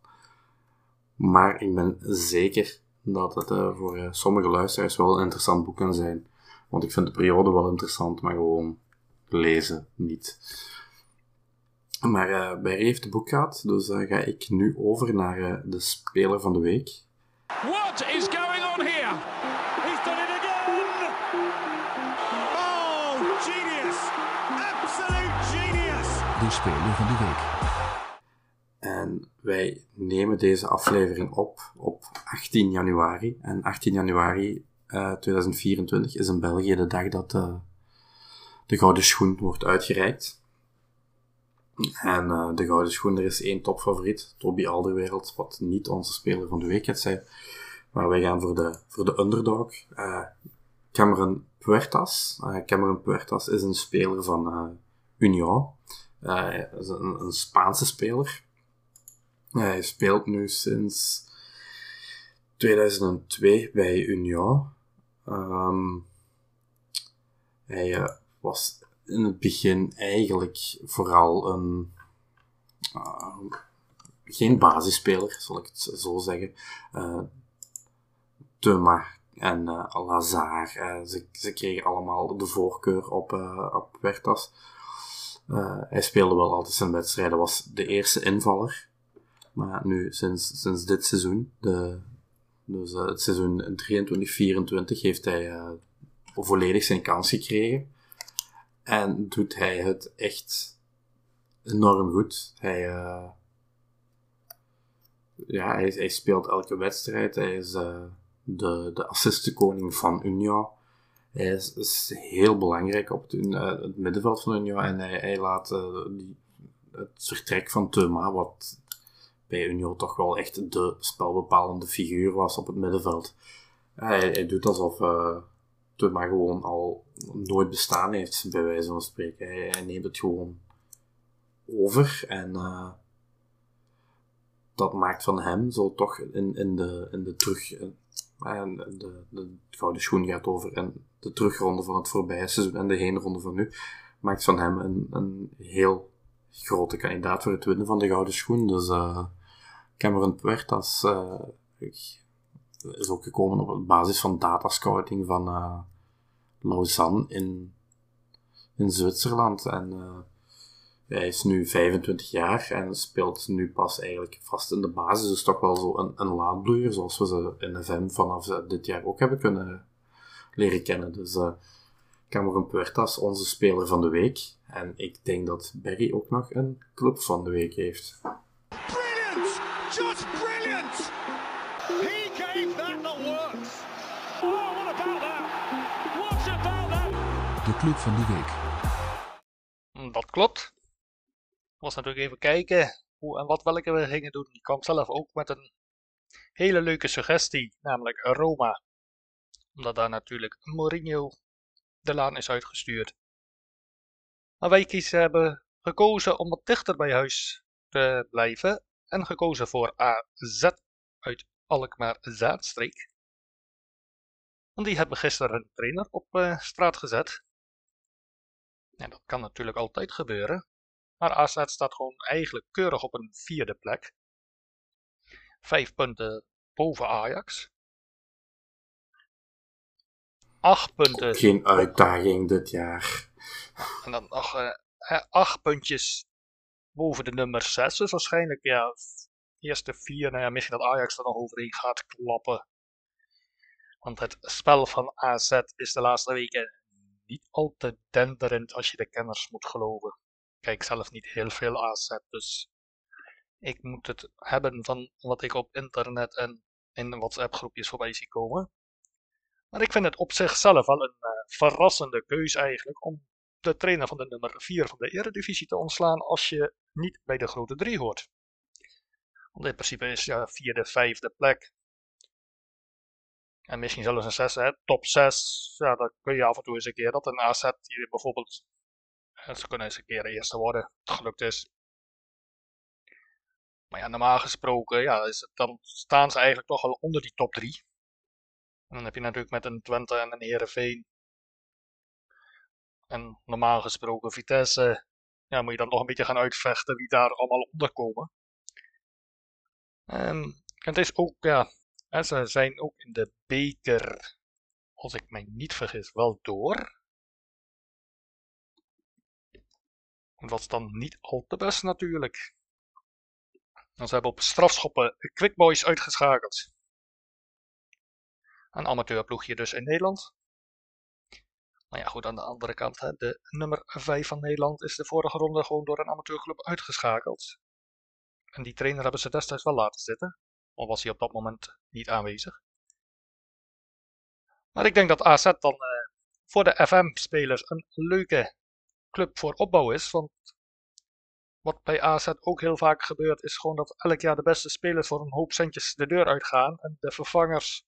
Maar ik ben zeker dat het voor sommige luisteraars wel een interessant boek kan zijn. Want ik vind de periode wel interessant, maar gewoon lezen niet. Maar uh, Barry heeft het boek gehad, dus dan ga ik nu over naar de speler van de week. What is going on here? He's done it again! Oh, genius! Absolute genius! De speler van de week. En wij nemen deze aflevering op op 18 januari. En 18 januari 2024 is in België de dag dat de Gouden Schoen wordt uitgereikt. En uh, de Gouden Schoen, er is één topfavoriet, Toby Alderwereld, wat niet onze speler van de week gaat zijn. Maar wij gaan voor de, voor de underdog. Uh, Cameron Puertas. Uh, Cameron Puertas is een speler van Union. is een, Spaanse speler. hij speelt nu sinds 2002 bij Union. Um, hij was in het begin eigenlijk vooral een. Uh, geen basisspeler, zal ik het zo zeggen. Uh, Thuma en uh, Lazar, ze, ze kregen allemaal de voorkeur op, op Wertas. hij speelde wel altijd zijn wedstrijden, was de eerste invaller. Maar nu, sinds, sinds dit seizoen, de, dus het seizoen 23-24, heeft hij volledig zijn kans gekregen. En doet hij het echt enorm goed. Hij, uh, ja, hij, hij, speelt elke wedstrijd. Hij is uh, de, de assistenkoning van Union. Hij is, heel belangrijk op het, uh, het middenveld van Union. En hij, laat die, het vertrek van Thuma, wat bij Union toch wel echt de spelbepalende figuur was op het middenveld. Hij, doet alsof maar gewoon al nooit bestaan heeft, bij wijze van spreken. Hij, neemt het gewoon over en uh, dat maakt van hem zo toch in, in, de, in de terug. Uh, de, de gouden schoen gaat over en de terugronde van het voorbije seizoen en de heenronde van nu maakt van hem een, een heel grote kandidaat voor het winnen van de gouden schoen. Dus uh, Cameron Puertas uh, is ook gekomen op basis van datascouting van uh, Lausanne in, in Zwitserland. En hij is nu 25 jaar en speelt nu pas eigenlijk vast in de basis. Dus toch wel zo een, een laadbloeier, zoals we ze in de FM vanaf dit jaar ook hebben kunnen leren kennen. Dus uh, Cameron Puertas, onze speler van de week. En ik denk dat Barry ook nog een club van de week heeft. Brilliant! Just brilliant! He gave that the works. Oh, what about that? What about that? De club van de week. Dat klopt. Was natuurlijk even kijken hoe en wat welke we gingen doen. Ik kwam zelf ook met een hele leuke suggestie, namelijk Roma. Omdat daar natuurlijk Mourinho de laan is uitgestuurd. Maar wij kiezen hebben gekozen om wat dichter bij huis te blijven en gekozen voor AZ uit Alkmaar-Zaanstreek. Want die hebben gisteren een trainer op uh, straat gezet. Ja, dat kan natuurlijk altijd gebeuren. Maar AZ staat gewoon eigenlijk keurig op een vierde plek. Vijf punten boven Ajax. Acht punten. Geen uitdaging dit jaar. En dan nog uh, acht puntjes boven de nummer 6. Dus waarschijnlijk, ja, eerste vier. Nou ja, misschien dat Ajax er nog overheen gaat klappen. Want het spel van AZ is de laatste weken niet al te denderend als je de kenners moet geloven. Kijk zelf niet heel veel AZ, dus ik moet het hebben van wat ik op internet en in WhatsApp groepjes voorbij zie komen. Maar ik vind het op zichzelf wel een uh, verrassende keus eigenlijk om de trainer van de nummer 4 van de Eredivisie te ontslaan als je niet bij de grote 3 hoort. Want in principe is ja vierde, vijfde plek. En misschien zelfs een zesde, top 6. Ja, dan kun je af en toe eens een keer dat een AZ die bijvoorbeeld. Ze kunnen eens een keer eerste worden. Het gelukt is. Maar ja, normaal gesproken, ja, is dan staan ze eigenlijk toch wel onder die top 3. En dan heb je natuurlijk met een Twente en een Herenveen. En normaal gesproken Vitesse. Ja, moet je dan nog een beetje gaan uitvechten wie daar allemaal onder komen. En het is ook, ja, ze zijn ook in de beker, als ik mij niet vergis, wel door. Is dan niet al te best natuurlijk. En ze hebben op strafschoppen Quick Boys uitgeschakeld. Een amateurploegje dus in Nederland. Nou ja, goed, aan de andere kant, hè, de nummer 5 van Nederland is de vorige ronde gewoon door een amateurclub uitgeschakeld. En die trainer hebben ze destijds wel laten zitten. Al was hij op dat moment niet aanwezig. Maar ik denk dat AZ dan uh, voor de FM-spelers een leuke club voor opbouw is. Want wat bij AZ ook heel vaak gebeurt, is gewoon dat elk jaar de beste spelers voor een hoop centjes de deur uitgaan. En de vervangers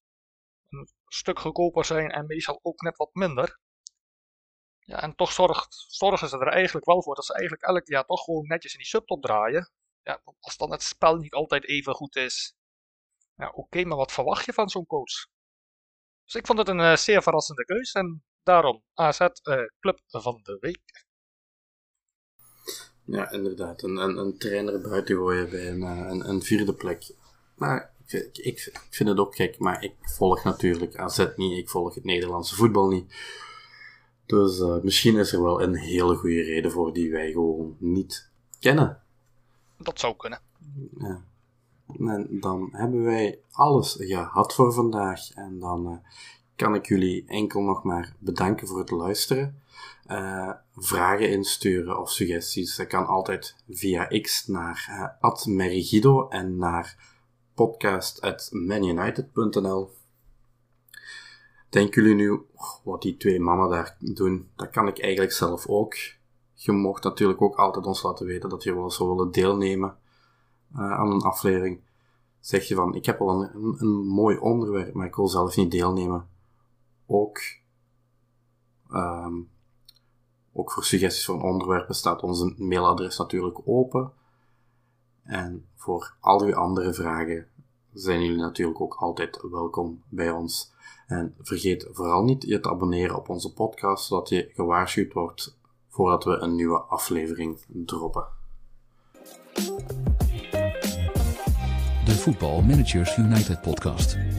een stuk goedkoper zijn en meestal ook net wat minder. Ja, en toch zorgt, zorgen ze er eigenlijk wel voor dat ze eigenlijk elk jaar toch gewoon netjes in die subtop draaien. Ja, als dan het spel niet altijd even goed is. Ja, oké, maar wat verwacht je van zo'n coach? Dus ik vond het een uh, zeer verrassende keus en daarom AZ eh, Club van de Week. Ja, inderdaad. Een, een, een trainer buiten gooien bij een, eh, een, een vierde plek. Maar ik, ik, ik, vind het ook gek, maar ik volg natuurlijk AZ niet. Ik volg het Nederlandse voetbal niet. Dus uh, misschien is er wel een hele goede reden voor die wij gewoon niet kennen. Dat zou kunnen. Ja. En dan hebben wij alles gehad voor vandaag. En dan uh, kan ik jullie enkel nog maar bedanken voor het luisteren. Uh, vragen insturen of suggesties, dat kan altijd via X naar uh, en naar podcast@manunited.nl. Denken jullie nu, wat die twee mannen daar doen, dat kan ik eigenlijk zelf ook. Je mocht natuurlijk ook altijd ons laten weten dat je wel zou willen deelnemen uh, aan een aflevering. Zeg je van, ik heb al een, een, mooi onderwerp, maar ik wil zelf niet deelnemen. Ook, um, ook voor suggesties van onderwerpen staat onze mailadres natuurlijk open. En voor al uw andere vragen zijn jullie natuurlijk ook altijd welkom bij ons. En vergeet vooral niet je te abonneren op onze podcast, zodat je gewaarschuwd wordt voordat we een nieuwe aflevering droppen. De Voetbal Managers United podcast.